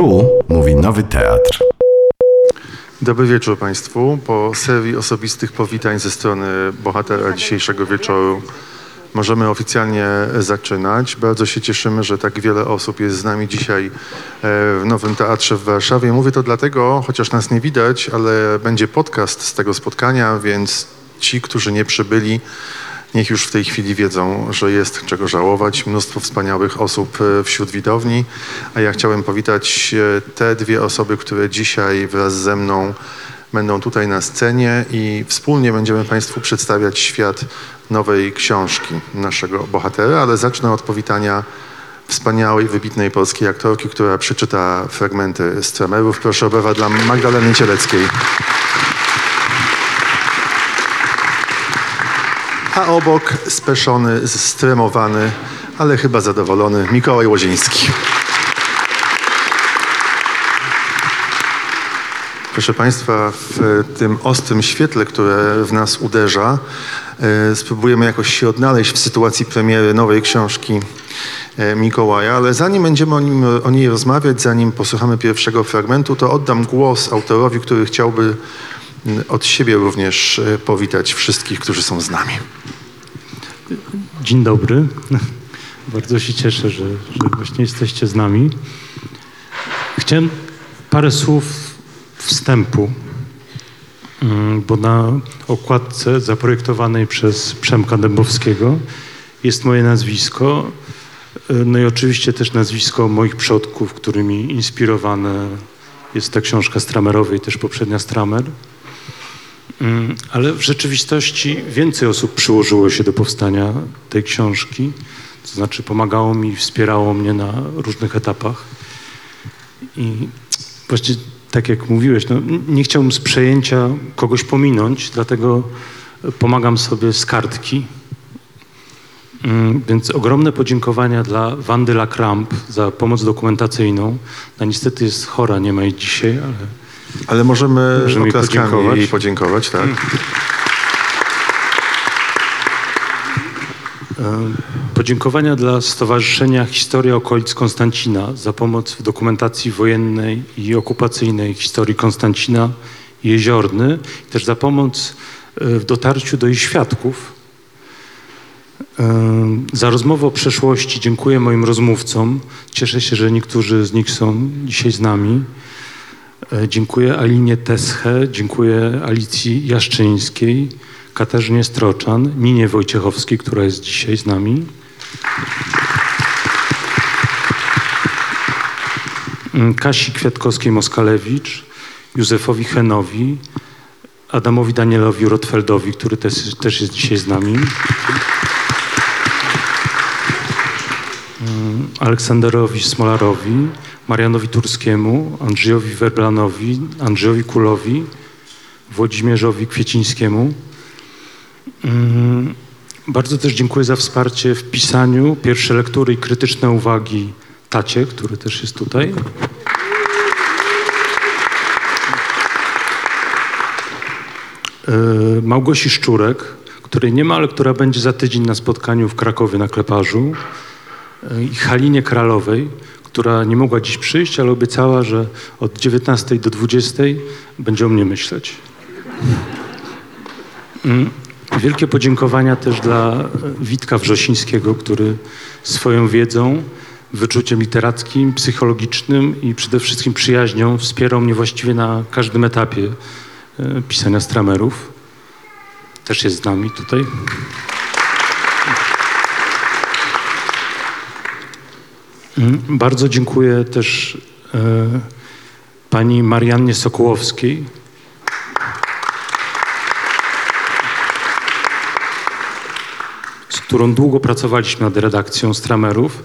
Tu mówi Nowy Teatr. Dobry wieczór Państwu. Po serii osobistych powitań ze strony bohatera dzisiejszego wieczoru możemy oficjalnie zaczynać. Bardzo się cieszymy, że tak wiele osób jest z nami dzisiaj e, w Nowym Teatrze w Warszawie. Mówię to dlatego, chociaż nas nie widać, ale będzie podcast z tego spotkania, więc ci, którzy nie przybyli, niech już w tej chwili wiedzą, że jest czego żałować. Mnóstwo wspaniałych osób e, wśród widowni, a ja chciałem powitać e, te dwie osoby, które dzisiaj wraz ze mną będą tutaj na scenie i wspólnie będziemy Państwu przedstawiać świat nowej książki naszego bohatera, ale zacznę od powitania wspaniałej, wybitnej polskiej aktorki, która przeczyta fragmenty z Tremerów. Proszę o dla Magdaleny Cieleckiej. A obok speszony, stremowany, ale chyba zadowolony Mikołaj Łoziński. Proszę Państwa, w tym ostrym świetle, które w nas uderza, e, spróbujemy jakoś się odnaleźć w sytuacji premiery nowej książki e, Mikołaja, ale zanim będziemy o, nim, o niej rozmawiać, zanim posłuchamy pierwszego fragmentu, to oddam głos autorowi, który chciałby od siebie również e, powitać wszystkich, którzy są z nami. Dzień dobry. Bardzo się cieszę, że, że właśnie jesteście z nami. Chciałem parę słów wstępu, mm, bo na okładce zaprojektowanej przez Przemka Dębowskiego jest moje nazwisko, no i oczywiście też nazwisko moich przodków, którymi inspirowana jest ta książka Stramerowej, też poprzednia Stramer. Mm, ale w rzeczywistości więcej osób przyłożyło się do powstania tej książki, to znaczy pomagało mi, wspierało mnie na różnych etapach. I właśnie tak jak mówiłeś, no, nie chciałbym z przejęcia kogoś pominąć, dlatego pomagam sobie z kartki. Mm, więc ogromne podziękowania dla Wandy Lacramp za pomoc dokumentacyjną. No niestety jest chora, nie ma jej dzisiaj, ale... Ale możemy, Możemy jej oklaskami podziękować. jej podziękować, tak? E, Podziękowania dla Stowarzyszenia Historia Okolic Konstancina za pomoc w dokumentacji wojennej i okupacyjnej historii Konstancina i Jeziorny, i też za pomoc e, w dotarciu do ich świadków. E, Za rozmowę o przeszłości dziękuję moim rozmówcom. Cieszę się, że niektórzy z nich są dzisiaj z nami. E, Dziękuję Alinie Teschę, dziękuję Alicji Jaszczyńskiej, Katarzynie Stroczan, Ninie Wojciechowskiej, która jest dzisiaj z nami. Mm, Kasi Kwiatkowskiej-Moskalewicz, Józefowi Henowi, Adamowi Danielowi Rotfeldowi, który też, też jest dzisiaj z nami. Mm, Aleksanderowi Smolarowi, Marianowi Turskiemu, Andrzejowi Werblanowi, Andrzejowi Kulowi, Włodzimierzowi Kwiecińskiemu. Mm, Bardzo też dziękuję za wsparcie w pisaniu, pierwsze lektury i krytyczne uwagi Tacie, który też jest tutaj. E, Małgosi Szczurek, której nie ma, ale która będzie za tydzień na spotkaniu w Krakowie na Kleparzu. E, I Halinie Kralowej, która nie mogła dziś przyjść, ale obiecała, że od 19 do 20 będzie o mnie myśleć. Mm, Wielkie podziękowania też dla e, Witka Wrzosińskiego, który swoją wiedzą, wyczuciem literackim, psychologicznym i przede wszystkim przyjaźnią wspierał mnie właściwie na każdym etapie e, pisania stramerów. Też jest z nami tutaj. Bardzo dziękuję też e, pani Mariannie Sokołowskiej, z którą długo pracowaliśmy nad redakcją Stramerów.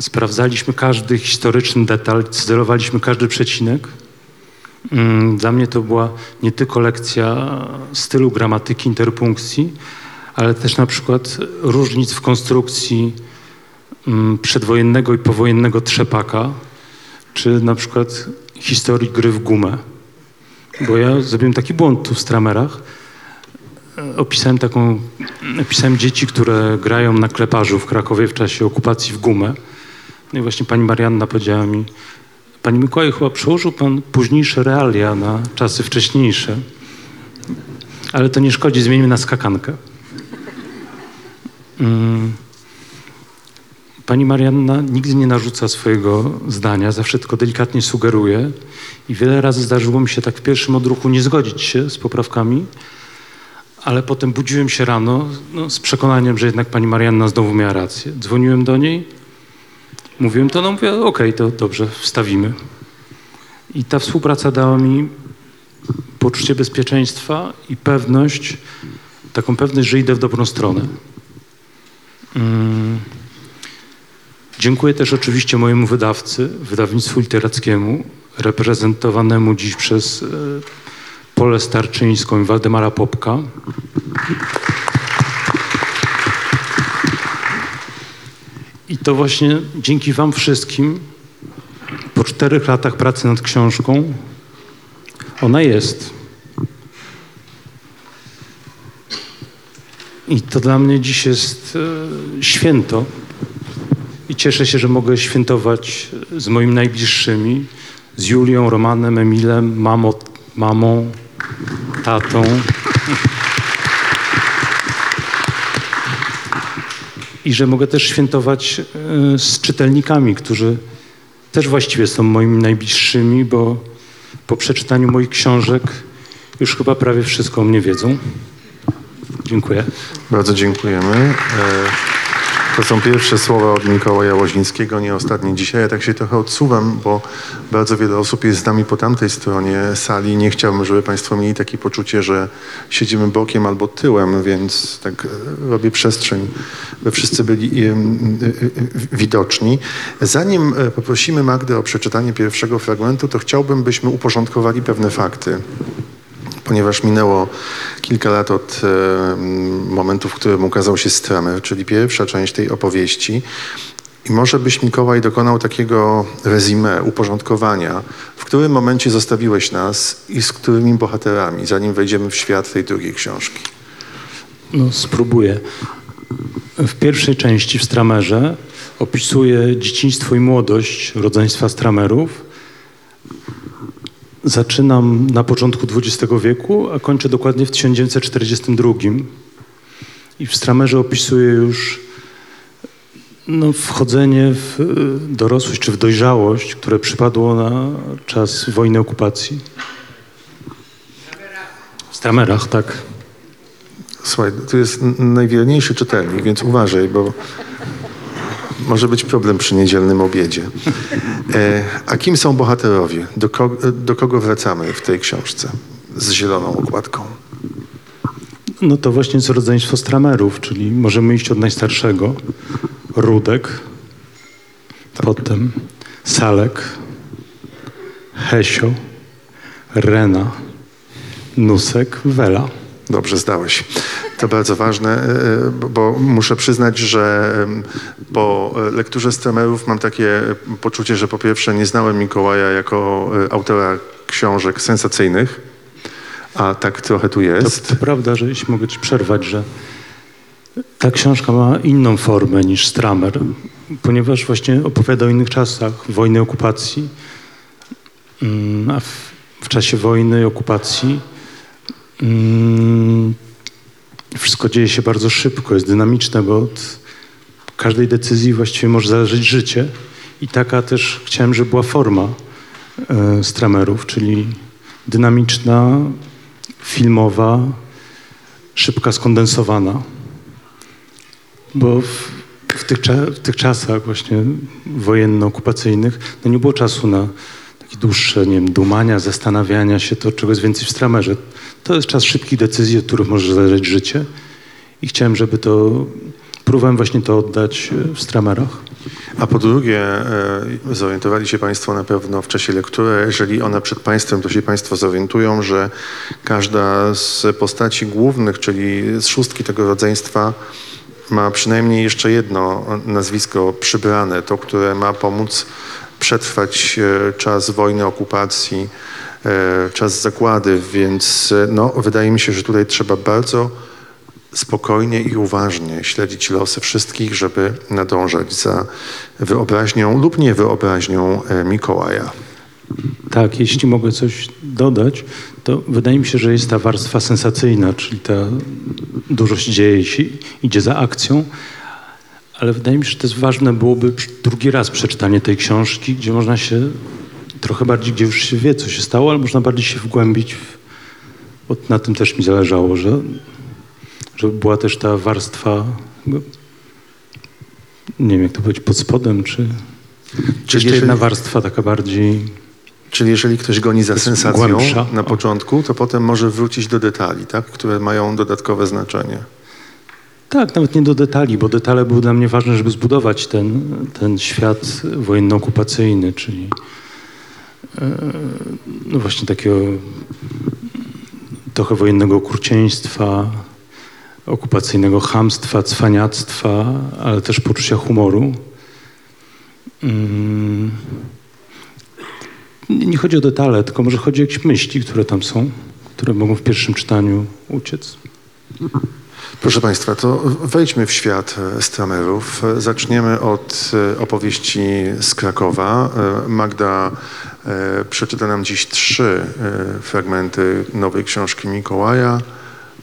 Sprawdzaliśmy każdy historyczny detal, cyzelowaliśmy każdy przecinek. Mm, Dla mnie to była nie tylko lekcja stylu gramatyki, interpunkcji, ale też na przykład różnic w konstrukcji mm, przedwojennego i powojennego trzepaka, czy na przykład historii gry w gumę. Bo ja zrobiłem taki błąd tu w Stramerach, opisałem taką, opisałem dzieci, które grają na kleparzu w Krakowie w czasie okupacji w gumę. No i właśnie pani Marianna powiedziała mi, Panie Mikołaju, chyba przełożył pan późniejsze realia na czasy wcześniejsze. Ale to nie szkodzi, zmienimy na skakankę. Mm. Pani Marianna nigdy nie narzuca swojego zdania, zawsze tylko delikatnie sugeruje. I wiele razy zdarzyło mi się tak w pierwszym odruchu nie zgodzić się z poprawkami, ale potem budziłem się rano no, z przekonaniem, że jednak pani Marianna znowu miała rację. Dzwoniłem do niej, mówiłem to, no mówię, okej, to dobrze, wstawimy. I ta współpraca dała mi poczucie bezpieczeństwa i pewność, taką pewność, że idę w dobrą stronę. Mm. Dziękuję też oczywiście mojemu wydawcy, wydawnictwu literackiemu, reprezentowanemu dziś przez e, Polę Starczyńską i Waldemara Popka. I to właśnie dzięki Wam wszystkim, po czterech latach pracy nad książką, ona jest. I to dla mnie dziś jest e, święto. I cieszę się, że mogę świętować z moimi najbliższymi, z Julią, Romanem, Emilem, mamo, mamą, tatą. I że mogę też świętować e, z czytelnikami, którzy też właściwie są moimi najbliższymi, bo po przeczytaniu moich książek już chyba prawie wszystko o mnie wiedzą. Dziękuję. Bardzo dziękujemy. To są pierwsze słowa od Mikołaja Łoźnickiego, nie ostatnie dzisiaj. Ja tak się trochę odsuwam, bo bardzo wiele osób jest z nami po tamtej stronie sali. Nie chciałbym, żeby Państwo mieli takie poczucie, że siedzimy bokiem albo tyłem, więc tak e, robię przestrzeń, by wszyscy byli e, e, widoczni. Zanim poprosimy Magdę o przeczytanie pierwszego fragmentu, to chciałbym, byśmy uporządkowali pewne fakty ponieważ minęło kilka lat od e, momentu, w którym ukazał się Stramer, czyli pierwsza część tej opowieści. I może byś, Mikołaj, dokonał takiego rezime, uporządkowania, w którym momencie zostawiłeś nas i z którymi bohaterami, zanim wejdziemy w świat tej drugiej książki. No, spróbuję. W pierwszej części w Stramerze opisuję dzieciństwo i młodość rodzeństwa Stramerów. Zaczynam na początku XX wieku, a kończę dokładnie w 1942. I w Stramerze opisuję już no, wchodzenie w y, dorosłość czy w dojrzałość, które przypadło na czas wojny okupacji. W Stramerach, tak. Słuchaj, tu jest najwierniejszy czytelnik, więc uważaj, bo może być problem przy niedzielnym obiedzie. E, a kim są bohaterowie? Do, ko- do kogo wracamy w tej książce z zieloną okładką? No to właśnie jest rodzeństwo Stramerów, czyli możemy iść od najstarszego. Rudek, potem Salek, Hesio, Rena, Nusek, Wela. Dobrze, zdałeś. To bardzo ważne, e, bo- bo muszę przyznać, że po e, lekturze Stramerów mam takie poczucie, że po pierwsze nie znałem Mikołaja jako e, autora książek sensacyjnych, a tak trochę tu To, jest. to prawda, że jeśli mogę ci przerwać, że ta książka ma inną formę niż Stramer, ponieważ właśnie opowiada o innych czasach wojny okupacji, Mm, a w, w czasie wojny i okupacji mm, wszystko dzieje się bardzo szybko, jest dynamiczne, bo od każdej decyzji właściwie może zależeć życie i taka też chciałem, żeby była forma e, Stramerów, czyli dynamiczna, filmowa, szybka, skondensowana. Bo w, w, tych, w tych czasach właśnie wojenno-okupacyjnych no nie było czasu na dłuższe, nie wiem, dumania, zastanawiania się, to czego jest więcej w stramerze. To jest czas szybkich decyzji, od których może zależeć życie. I chciałem, żeby to, próbowałem właśnie to oddać e, w stramerach. A po drugie, e, zorientowali się Państwo na pewno w czasie lektury, jeżeli ona przed Państwem, to się Państwo zorientują, że każda z postaci głównych, czyli z szóstki tego rodzeństwa, ma przynajmniej jeszcze jedno nazwisko przybrane, to, które ma pomóc przetrwać e, czas wojny, okupacji, e, czas zagłady, więc e, no, wydaje mi się, że tutaj trzeba bardzo spokojnie i uważnie śledzić losy wszystkich, żeby nadążać za wyobraźnią lub niewyobraźnią Mikołaja. Tak, jeśli mogę coś dodać, to wydaje mi się, że jest ta warstwa sensacyjna, czyli ta dużo się dzieje, idzie za akcją, ale wydaje mi się, że to jest ważne byłoby drugi raz przeczytanie tej książki, gdzie można się trochę bardziej, gdzie już się wie, co się stało, ale można bardziej się wgłębić. W, bo na tym też mi zależało, że, żeby była też ta warstwa, jakby, nie wiem jak to powiedzieć, pod spodem, czy, czy Czyli jedna warstwa taka bardziej... Czyli jeżeli ktoś goni za sensacją głębsza. na początku, to potem może wrócić do detali, tak? które mają dodatkowe znaczenie. Tak, nawet nie do detali, bo detale były dla mnie ważne, żeby zbudować ten, ten świat wojenno-okupacyjny, czyli e, no właśnie takiego trochę wojennego okrucieństwa, okupacyjnego chamstwa, cwaniactwa, ale też poczucia humoru. Mm. Nie chodzi o detale, tylko może chodzi o jakieś myśli, które tam są, które mogą w pierwszym czytaniu uciec. Proszę Państwa, to wejdźmy w świat e, Stramerów. E, Zaczniemy od e, opowieści z Krakowa. Magda przeczyta nam dziś trzy fragmenty nowej książki Mikołaja.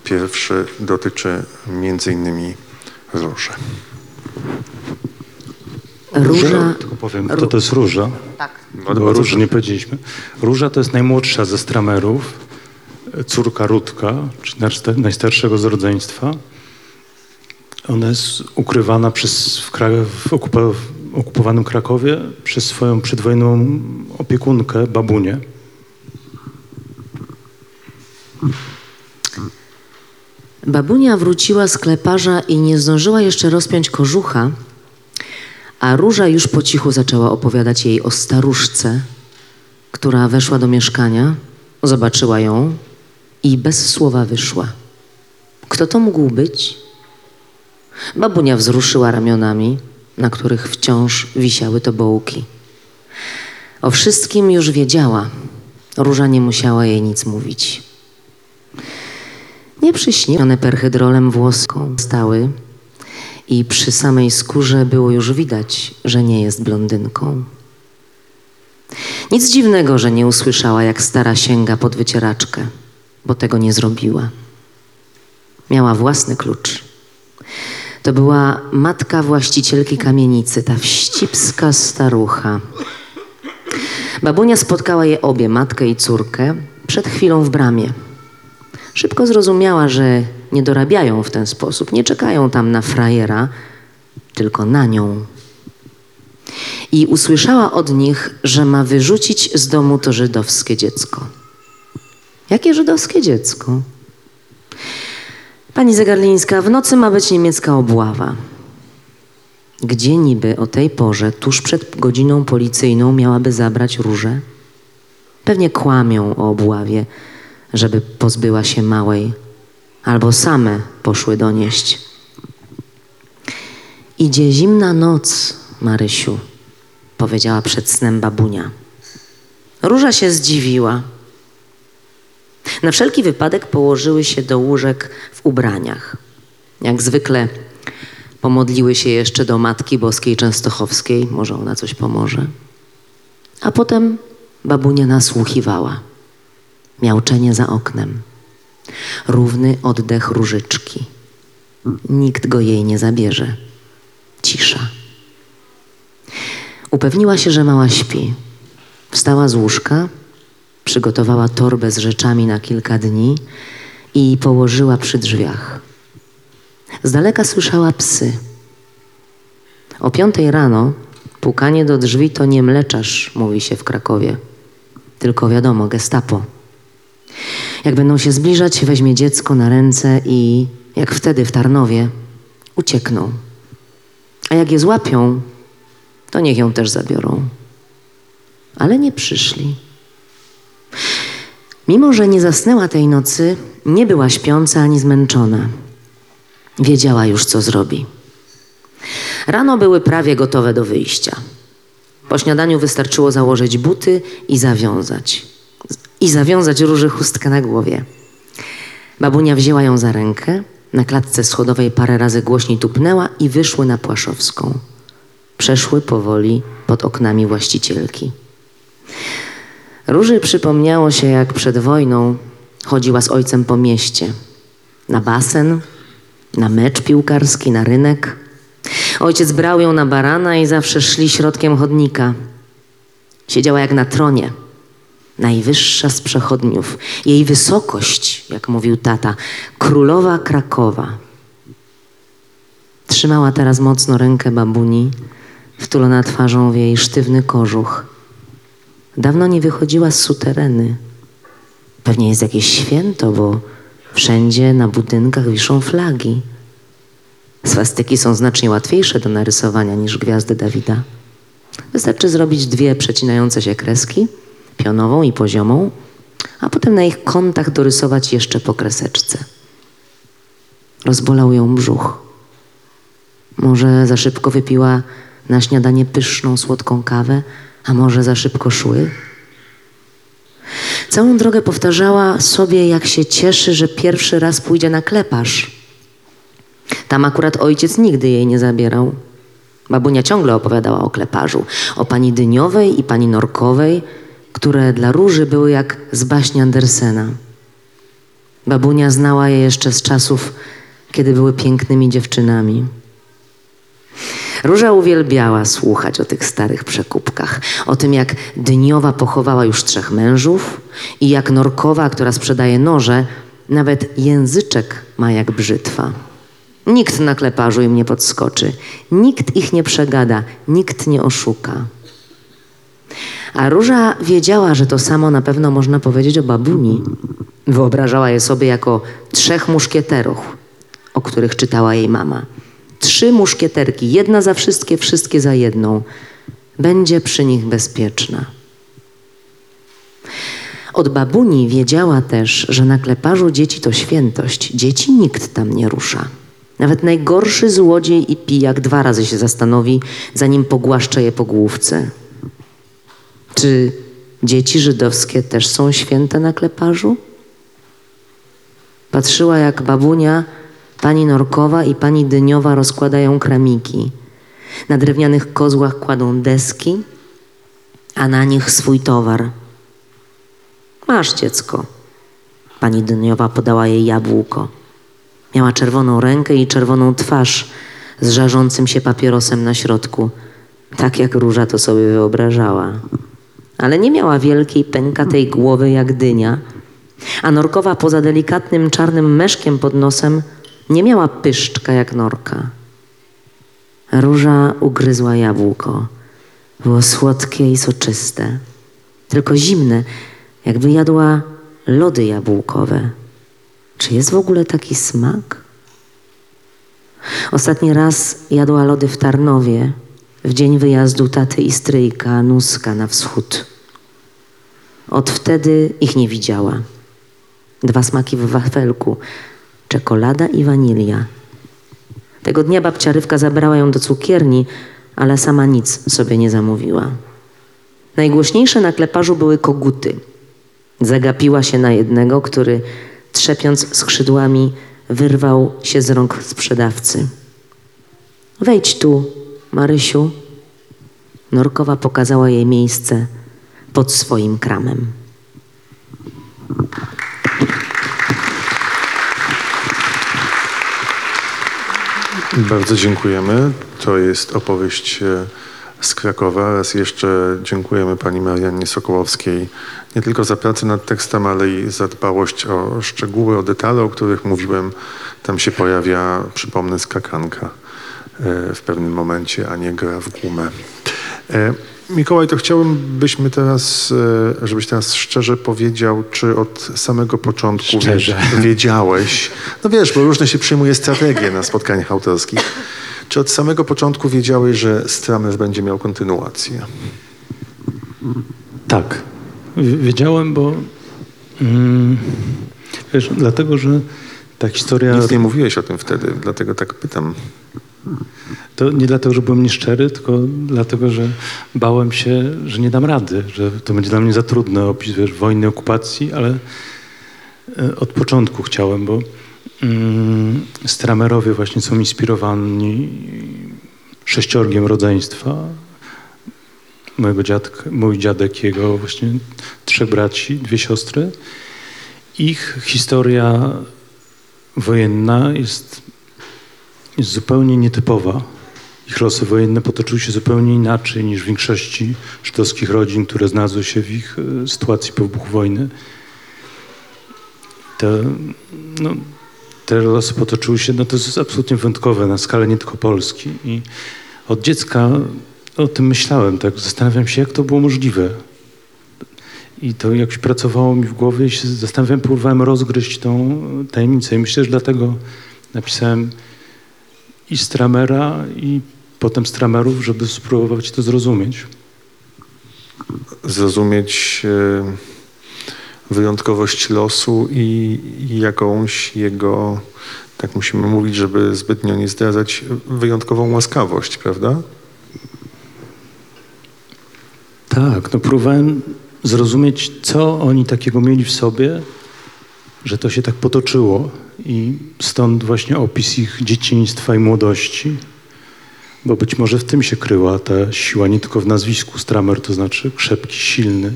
Pierwszy dotyczy między innymi róży. Róża, Tylko powiem, to, to jest róża. tak. No, Bo róży nie powiedzieliśmy. Róża to jest najmłodsza ze stramerów, córka Rutka, czyli najsta- najstarszego z rodzeństwa. Ona jest ukrywana przez, w, w, okupa, w okupowanym Krakowie przez swoją przedwojenną opiekunkę, babunię. Babunia wróciła z kleparza i nie zdążyła jeszcze rozpiąć kożucha, a Róża już po cichu zaczęła opowiadać jej o staruszce, która weszła do mieszkania, zobaczyła ją i bez słowa wyszła. Kto to mógł być? Babunia wzruszyła ramionami, na których wciąż wisiały tobołki. O wszystkim już wiedziała. Róża nie musiała jej nic mówić. Nieprzyśnione perhydrolem włoską stały i przy samej skórze było już widać, że nie jest blondynką. Nic dziwnego, że nie usłyszała, jak stara sięga pod wycieraczkę, bo tego nie zrobiła. Miała własny klucz. To była matka właścicielki kamienicy, ta wścibska starucha. Babunia spotkała je obie, matkę i córkę, przed chwilą w bramie. Szybko zrozumiała, że nie dorabiają w ten sposób, nie czekają tam na frajera, tylko na nią. I usłyszała od nich, że ma wyrzucić z domu to żydowskie dziecko. Jakie żydowskie dziecko? Pani Zegarlińska, w nocy ma być niemiecka obława. Gdzie niby o tej porze, tuż przed godziną policyjną, miałaby zabrać różę? Pewnie kłamią o obławie, żeby pozbyła się małej, albo same poszły donieść. Idzie zimna noc, Marysiu, powiedziała przed snem babunia. Róża się zdziwiła. Na wszelki wypadek położyły się do łóżek w ubraniach. Jak zwykle pomodliły się jeszcze do Matki Boskiej Częstochowskiej, może ona coś pomoże. A potem babunia nasłuchiwała. Miauczenie za oknem. Równy oddech różyczki. Nikt go jej nie zabierze. Cisza. Upewniła się, że mała śpi. Wstała z łóżka, przygotowała torbę z rzeczami na kilka dni i położyła przy drzwiach. Z daleka słyszała psy. O piątej rano pukanie do drzwi to nie mleczarz, mówi się w Krakowie, tylko wiadomo, gestapo. Jak będą się zbliżać, weźmie dziecko na ręce i, jak wtedy w Tarnowie, uciekną. A jak je złapią, to niech ją też zabiorą. Ale nie przyszli. Mimo, że nie zasnęła tej nocy, nie była śpiąca ani zmęczona. Wiedziała już, co zrobi. Rano były prawie gotowe do wyjścia. Po śniadaniu wystarczyło założyć buty i zawiązać. I zawiązać róży chustkę na głowie. Babunia wzięła ją za rękę, na klatce schodowej parę razy głośniej tupnęła i wyszły na Płaszowską. Przeszły powoli pod oknami właścicielki. Róży przypomniało się, jak przed wojną chodziła z ojcem po mieście. Na basen, na mecz piłkarski, na rynek. Ojciec brał ją na barana i zawsze szli środkiem chodnika. Siedziała jak na tronie, najwyższa z przechodniów. Jej wysokość, jak mówił tata, królowa Krakowa. Trzymała teraz mocno rękę babuni, wtulona twarzą w jej sztywny kożuch. Dawno nie wychodziła z sutereny. Pewnie jest jakieś święto, bo wszędzie na budynkach wiszą flagi. Swastyki są znacznie łatwiejsze do narysowania niż gwiazdy Dawida. Wystarczy zrobić dwie przecinające się kreski, pionową i poziomą, a potem na ich kątach dorysować jeszcze po kreseczce. Rozbolał ją brzuch. Może za szybko wypiła na śniadanie pyszną, słodką kawę, a może za szybko szły? Całą drogę powtarzała sobie, jak się cieszy, że pierwszy raz pójdzie na kleparz. Tam akurat ojciec nigdy jej nie zabierał. Babunia ciągle opowiadała o kleparzu, o pani Dyniowej i pani Norkowej, które dla Róży były jak z baśni Andersena. Babunia znała je jeszcze z czasów, kiedy były pięknymi dziewczynami. Róża uwielbiała słuchać o tych starych przekupkach, o tym jak Dyniowa pochowała już trzech mężów i jak Norkowa, która sprzedaje noże, nawet języczek ma jak brzytwa. Nikt na kleparzu im nie podskoczy, nikt ich nie przegada, nikt nie oszuka. A Róża wiedziała, że to samo na pewno można powiedzieć o babuni. Wyobrażała je sobie jako trzech muszkieterów, o których czytała jej mama. Trzy muszkieterki, jedna za wszystkie, wszystkie za jedną. Będzie przy nich bezpieczna. Od babuni wiedziała też, że na kleparzu dzieci to świętość. Dzieci nikt tam nie rusza. Nawet najgorszy złodziej i pijak dwa razy się zastanowi, zanim pogłaszcze je po główce. Czy dzieci żydowskie też są święte na kleparzu? Patrzyła, jak babunia, pani Norkowa i pani Dyniowa rozkładają kramiki. Na drewnianych kozłach kładą deski, a na nich swój towar. Masz dziecko. Pani Dyniowa podała jej jabłko. Miała czerwoną rękę i czerwoną twarz z żarzącym się papierosem na środku, tak jak róża to sobie wyobrażała. Ale nie miała wielkiej, pękatej głowy jak dynia, a norkowa poza delikatnym czarnym meszkiem pod nosem nie miała pyszczka jak norka. Róża ugryzła jabłko. Było słodkie i soczyste, tylko zimne, jakby jadła lody jabłkowe. Czy jest w ogóle taki smak? Ostatni raz jadła lody w Tarnowie, w dzień wyjazdu taty i stryjka Nuska na wschód. Od wtedy ich nie widziała. Dwa smaki w wafelku, czekolada i wanilia. Tego dnia babcia Rywka zabrała ją do cukierni, ale sama nic sobie nie zamówiła. Najgłośniejsze na kleparzu były koguty. Zagapiła się na jednego, który trzepiąc skrzydłami wyrwał się z rąk sprzedawcy. Wejdź tu, Marysiu. Norkowa pokazała jej miejsce pod swoim kramem. Bardzo dziękujemy. To jest opowieść e, z Krakowa. Raz jeszcze dziękujemy pani Mariannie Sokołowskiej nie tylko za pracę nad tekstem, ale i za dbałość o szczegóły, o detale, o których mówiłem. Tam się pojawia, przypomnę, skakanka e, w pewnym momencie, a nie gra w gumę. Mikołaj, to chciałbym, byśmy teraz, e, żebyś teraz szczerze powiedział, czy od samego początku Szczerze. wiedziałeś, no wiesz, bo różne się przyjmuje strategie na spotkaniach autorskich, czy od samego początku wiedziałeś, że Stramer będzie miał kontynuację? Tak. Wiedziałem, bo mm, wiesz, dlatego, że ta historia. Nic nie mówiłeś o tym wtedy, dlatego tak pytam. To nie dlatego, że byłem nieszczery, tylko dlatego, że bałem się, że nie dam rady, że to będzie dla mnie za trudny opis wiesz, wojny, okupacji, ale e, od początku chciałem, bo mm, Stramerowie właśnie są inspirowani sześciorgiem rodzeństwa. mojego dziadka, mój dziadek, jego właśnie trzech braci, dwie siostry. Ich historia wojenna jest, jest zupełnie nietypowa. Ich losy wojenne potoczyły się zupełnie inaczej niż w większości żydowskich rodzin, które znalazły się w ich e, sytuacji po wybuchu wojny. Te, no, te losy potoczyły się, no to jest absolutnie wyjątkowe na skalę nie tylko Polski. I od dziecka o tym myślałem, tak zastanawiam się, jak to było możliwe. I to jakoś pracowało mi w głowie i się zastanawiałem, próbowałem rozgryźć tą tajemnicę. I myślę, że dlatego napisałem i Stramera, i potem Stramerów, żeby spróbować to zrozumieć. Zrozumieć e, wyjątkowość losu i, i jakąś jego, tak musimy mówić, żeby zbytnio nie zdradzać, wyjątkową łaskawość, prawda? Tak, no próbowałem zrozumieć, co oni takiego mieli w sobie, że to się tak potoczyło. I stąd właśnie opis ich dzieciństwa i młodości, bo być może w tym się kryła ta siła, nie tylko w nazwisku Stramer, to znaczy krzepki, silny,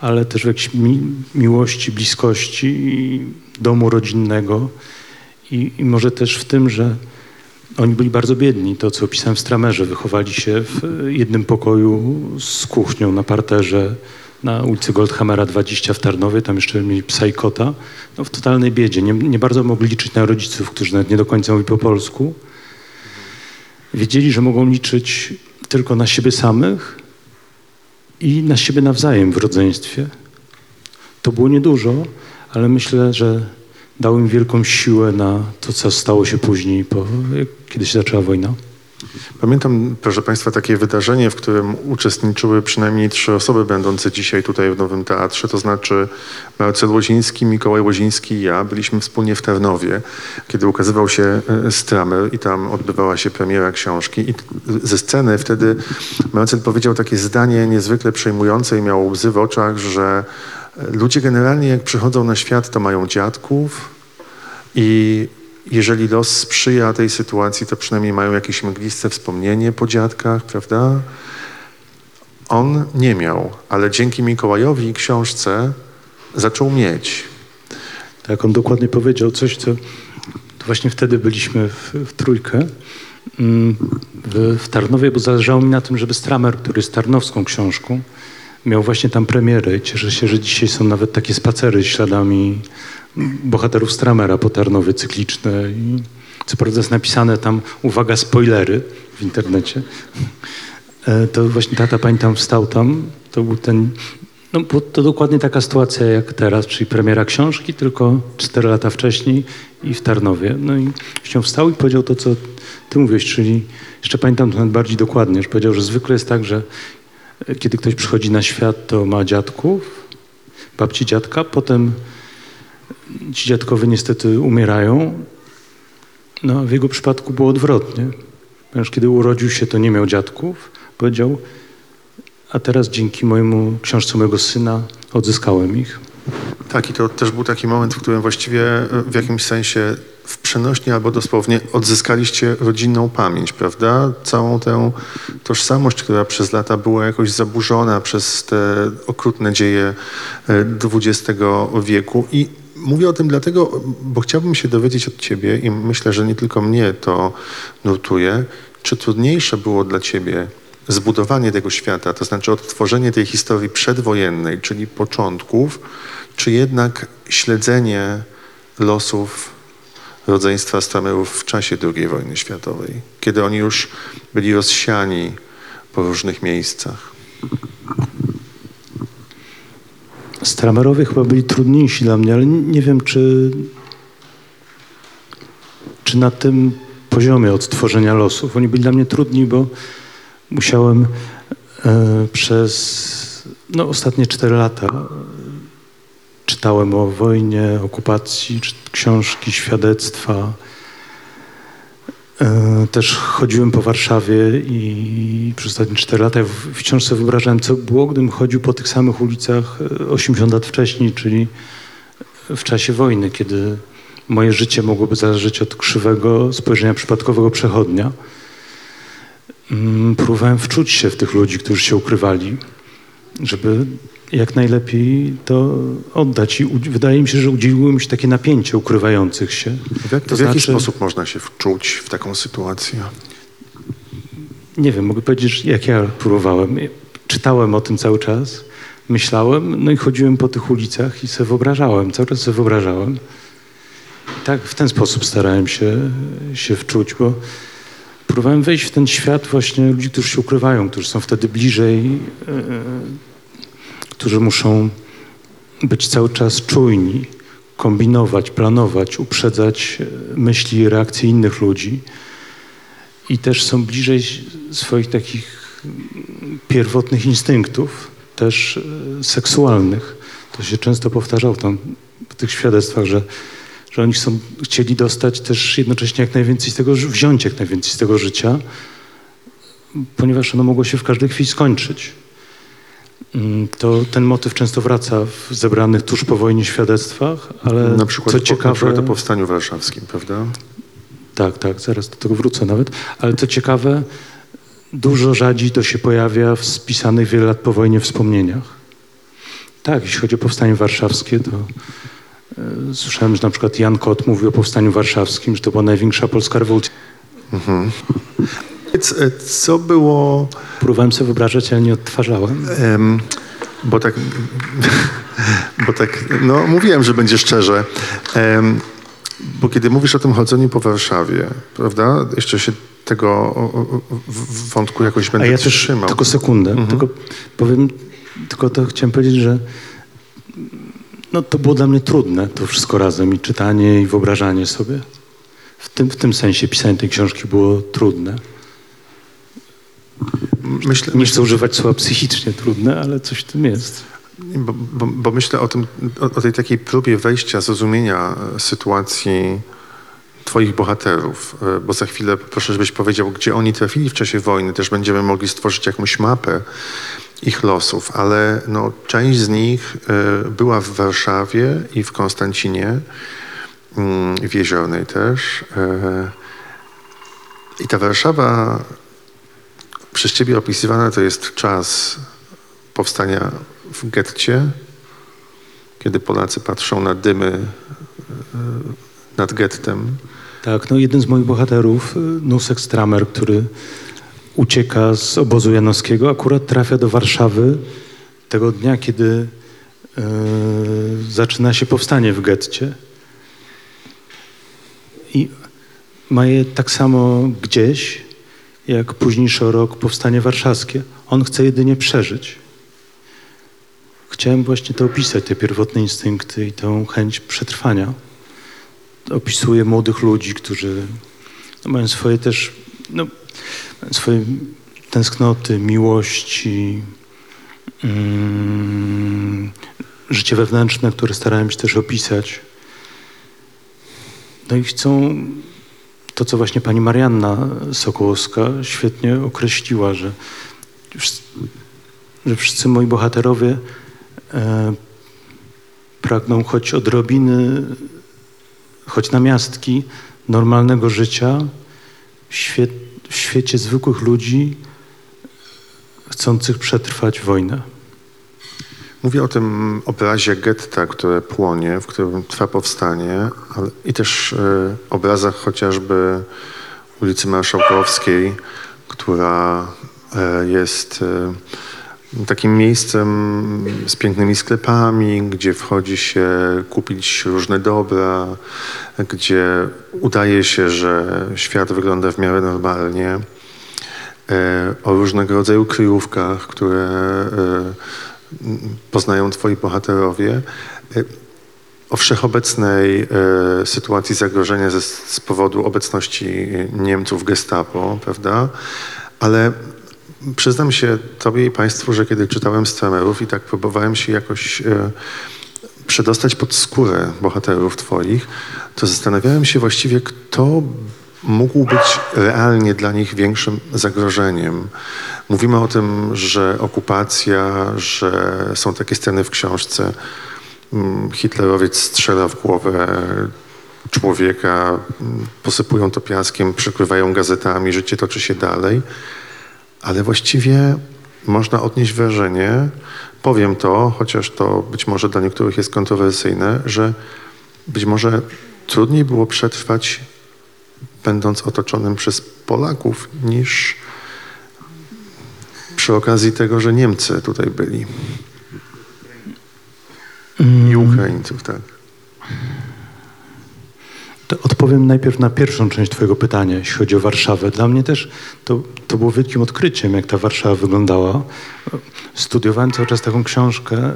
ale też w jakiejś mi miłości, bliskości domu rodzinnego. I, I może też w tym, że oni byli bardzo biedni, to co opisałem w Stramerze. Wychowali się w jednym pokoju z kuchnią na parterze na ulicy Goldhammera 20 w Tarnowie. Tam jeszcze mieli psa i kota. No, w totalnej biedzie. Nie, nie bardzo mogli liczyć na rodziców, którzy nawet nie do końca mówili po polsku. Wiedzieli, że mogą liczyć tylko na siebie samych i na siebie nawzajem w rodzeństwie. To było niedużo, ale myślę, że dał im wielką siłę na to, co stało się później, po, kiedy się zaczęła wojna. Pamiętam, proszę Państwa, takie wydarzenie, w którym uczestniczyły przynajmniej trzy osoby będące dzisiaj tutaj w Nowym Teatrze, to znaczy Marcel Łoziński, Mikołaj Łoziński i ja. Byliśmy wspólnie w Tarnowie, kiedy ukazywał się e, Stramer i tam odbywała się premiera książki. I ze sceny wtedy Marcel powiedział takie zdanie niezwykle przejmujące i miał łzy w oczach, że ludzie generalnie jak przychodzą na świat, to mają dziadków i jeżeli los sprzyja tej sytuacji, to przynajmniej mają jakieś mgliste wspomnienie po dziadkach, prawda? On nie miał, ale dzięki Mikołajowi i książce zaczął mieć. Tak, on dokładnie powiedział coś, co właśnie wtedy byliśmy w, w trójkę mm, w, w Tarnowie, bo zależało mi na tym, żeby Stramer, który jest tarnowską książką, miał właśnie tam premierę i cieszę się, że dzisiaj są nawet takie spacery śladami bohaterów Stramera po Tarnowie cykliczne i co prawda jest napisane tam, uwaga, spoilery w internecie. E, To właśnie tata pamiętam wstał tam, to był ten, no bo to dokładnie taka sytuacja jak teraz, czyli premiera książki, tylko cztery lata wcześniej i w Tarnowie. No i się wstał i powiedział to, co ty mówisz, czyli jeszcze pamiętam to nawet bardziej dokładnie, że powiedział, że zwykle jest tak, że kiedy ktoś przychodzi na świat, to ma dziadków, babci dziadka, potem ci dziadkowie niestety umierają. No, w jego przypadku było odwrotnie. Ponieważ kiedy urodził się, to nie miał dziadków. Powiedział, a teraz dzięki mojemu książce mojego syna odzyskałem ich. Tak, i to też był taki moment, w którym właściwie e, w jakimś sensie w przenośni albo dosłownie odzyskaliście rodzinną pamięć, prawda? Całą tę tożsamość, która przez lata była jakoś zaburzona przez te okrutne dzieje e, XX wieku. I mówię o tym dlatego, bo chciałbym się dowiedzieć od ciebie i myślę, że nie tylko mnie to nurtuje, czy trudniejsze było dla ciebie zbudowanie tego świata, to znaczy odtworzenie tej historii przedwojennej, czyli początków, czy jednak śledzenie losów rodzeństwa Stramerów w czasie II wojny światowej, kiedy oni już byli rozsiani po różnych miejscach. Stramerowie chyba byli trudniejsi dla mnie, ale nie wiem, czy, czy na tym poziomie odtworzenia losów. Oni byli dla mnie trudni, bo musiałem e, przez no, ostatnie cztery lata czytałem o wojnie, okupacji, książki, świadectwa. E, Też chodziłem po Warszawie i przez ostatnie cztery lata w, wciąż sobie wyobrażałem, co było, gdybym chodził po tych samych ulicach e, 80 lat wcześniej, czyli w czasie wojny, kiedy moje życie mogłoby zależeć od krzywego spojrzenia przypadkowego przechodnia. mm, próbowałem wczuć się w tych ludzi, którzy się ukrywali, żeby jak najlepiej to oddać. I wydaje mi się, że udzieliło mi się takie napięcie ukrywających się. W, jak, To w jaki znaczy- sposób można się wczuć w taką sytuację? Nie wiem, mogę powiedzieć, że jak ja próbowałem. Czytałem o tym cały czas, myślałem, no i chodziłem po tych ulicach i sobie wyobrażałem, cały czas sobie wyobrażałem. I tak w ten sposób starałem się, się wczuć, bo próbowałem wejść w ten świat właśnie ludzi, którzy się ukrywają, którzy są wtedy bliżej, e, którzy muszą być cały czas czujni, kombinować, planować, uprzedzać e, myśli i reakcje innych ludzi i też są bliżej swoich takich pierwotnych instynktów, też e, seksualnych. To się często powtarzało tam w tych świadectwach, że, że oni są, chcieli dostać też jednocześnie jak najwięcej z tego, wziąć jak najwięcej z tego życia, ponieważ ono mogło się w każdej chwili skończyć. Mm, To ten motyw często wraca w zebranych tuż po wojnie świadectwach, ale Na przykład, co po, ciekawe... na przykład o powstaniu warszawskim, prawda? Tak, tak, zaraz do tego wrócę nawet. Ale co ciekawe, dużo rzadziej to się pojawia w spisanych wiele lat po wojnie wspomnieniach. Tak, jeśli chodzi o powstanie warszawskie, to e, słyszałem, że na przykład Jan Kot mówił o powstaniu warszawskim, że to była największa polska rewolucja. E, Co było... Próbowałem sobie wyobrażać, ale nie odtwarzałem. Em, bo tak, bo tak, no mówiłem, że będzie szczerze. Em, bo kiedy mówisz o tym chodzeniu po Warszawie, prawda, jeszcze się tego wątku jakoś A będę ja też trzymał. tylko sekundę, tylko powiem, tylko to chciałem powiedzieć, że no, to było dla mnie trudne, to wszystko razem i czytanie i wyobrażanie sobie. W tym, w tym sensie pisanie tej książki było trudne. Myślę, Nie chcę używać słowa psychicznie trudne, ale coś w tym jest. Bo, bo, bo myślę o, tym, o, o tej takiej próbie wejścia, zrozumienia e, sytuacji twoich bohaterów, e, bo za chwilę proszę, żebyś powiedział, gdzie oni trafili w czasie wojny. Też będziemy mogli stworzyć jakąś mapę ich losów, ale no, część z nich e, była w Warszawie i w Konstancinie, mm, w Jeziornej też. E, I ta Warszawa przez ciebie opisywana to jest czas powstania w getcie, kiedy Polacy patrzą na dymy e, nad gettem. Tak, no jeden z moich bohaterów, y, Nusek Stramer, który ucieka z obozu janowskiego, akurat trafia do Warszawy tego dnia, kiedy y, zaczyna się powstanie w getcie. I ma je tak samo gdzieś, jak późniejszy rok powstanie warszawskie. On chce jedynie przeżyć. Chciałem właśnie to opisać, te pierwotne instynkty i tę chęć przetrwania opisuje młodych ludzi, którzy no, mają swoje też, no, mają swoje tęsknoty, miłości, mm, życie wewnętrzne, które starałem się też opisać. No i chcą to, co właśnie pani Marianna Sokołowska świetnie określiła, że, że wszyscy moi bohaterowie e, pragną choć odrobiny choć na miastki normalnego życia w, świe w świecie zwykłych ludzi chcących przetrwać wojnę. Mówię o tym obrazie getta, które płonie, w którym trwa powstanie, ale i też e, obrazach chociażby ulicy Marszałkowskiej, która e, jest e, takim miejscem z pięknymi sklepami, gdzie wchodzi się kupić różne dobra, gdzie udaje się, że świat wygląda w miarę normalnie. O różnego rodzaju kryjówkach, które poznają twoi bohaterowie. O wszechobecnej e, sytuacji zagrożenia ze, z powodu obecności Niemców gestapo, prawda? Ale przyznam się tobie i państwu, że kiedy czytałem Stramerów i tak próbowałem się jakoś e, przedostać pod skórę bohaterów twoich, to zastanawiałem się właściwie, kto mógł być realnie dla nich większym zagrożeniem. Mówimy o tym, że okupacja, że są takie sceny w książce, mm, Hitlerowiec strzela w głowę człowieka, mm, posypują to piaskiem, przykrywają gazetami, życie toczy się dalej. ale właściwie można odnieść wrażenie, powiem to, chociaż to być może dla niektórych jest kontrowersyjne, że być może trudniej było przetrwać, będąc otoczonym przez Polaków, niż przy okazji tego, że Niemcy tutaj byli. I Ukraińców, tak. To odpowiem najpierw na pierwszą część Twojego pytania, jeśli chodzi o Warszawę. Dla mnie też to, to było wielkim odkryciem, jak ta Warszawa wyglądała. Studiowałem cały czas taką książkę e,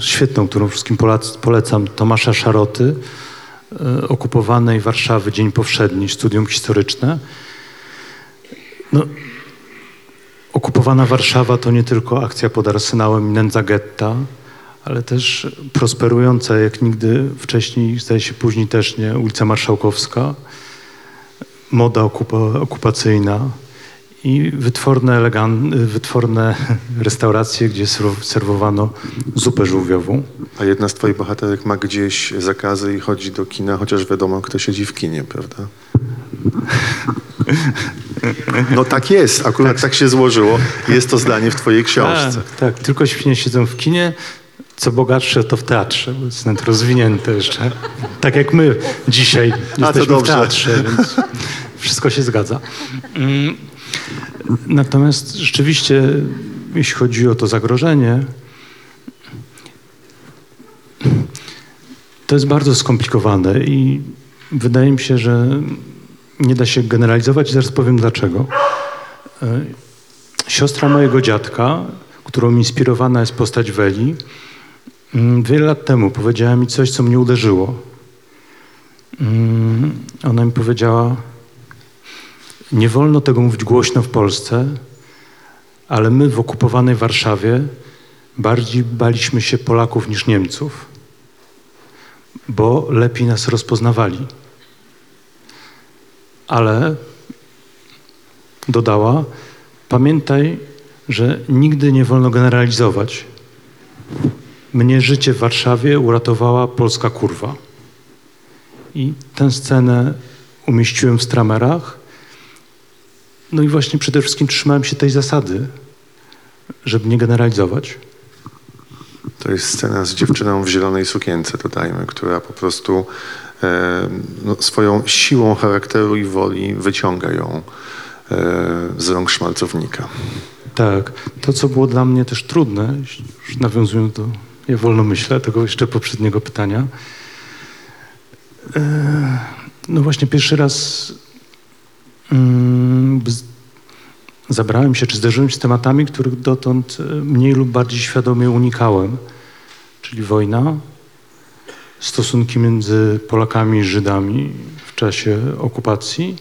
świetną, którą wszystkim polecam, Tomasza Szaroty, e, Okupowanej Warszawy, Dzień Powszedni, studium historyczne. No, okupowana Warszawa to nie tylko akcja pod Arsenałem i nędza getta, ale też prosperująca jak nigdy wcześniej, zdaje się później też nie, ulica Marszałkowska, moda okupa, okupacyjna i wytworne, elegan, wytworne restauracje, gdzie serw- serwowano zupę żółwiową. A jedna z twoich bohaterek ma gdzieś zakazy i chodzi do kina, chociaż wiadomo, kto siedzi w kinie, prawda? No tak jest, akurat tak się złożyło. Jest to zdanie w twojej książce. Tak, tak, tylko świnie siedzą w kinie, co bogatsze to w teatrze, bo jest nawet rozwinięte jeszcze. Tak jak my dzisiaj jesteśmy w teatrze, więc wszystko się zgadza. Mm, Natomiast rzeczywiście, jeśli chodzi o to zagrożenie, to jest bardzo skomplikowane i wydaje mi się, że nie da się generalizować zaraz powiem dlaczego. E, Siostra mojego dziadka, którą inspirowana jest postać Weli, mm, wiele lat temu powiedziała mi coś, co mnie uderzyło. Mm, Ona mi powiedziała, nie wolno tego mówić głośno w Polsce, ale my w okupowanej Warszawie bardziej baliśmy się Polaków niż Niemców, bo lepiej nas rozpoznawali. Ale dodała, pamiętaj, że nigdy nie wolno generalizować. Mnie życie w Warszawie uratowała polska kurwa. I tę scenę umieściłem w stramerach. No i właśnie przede wszystkim trzymałem się tej zasady, żeby nie generalizować. To jest scena z dziewczyną w zielonej sukience, dodajmy, która po prostu no, swoją siłą charakteru i woli wyciąga ją e, z rąk szmalcownika. Tak, to co było dla mnie też trudne, nawiązując do, ja wolno myślę, tego jeszcze poprzedniego pytania. E, No właśnie pierwszy raz mm, zabrałem się, czy zderzyłem się z tematami, których dotąd e, mniej lub bardziej świadomie unikałem, czyli wojna, stosunki między Polakami i Żydami w czasie okupacji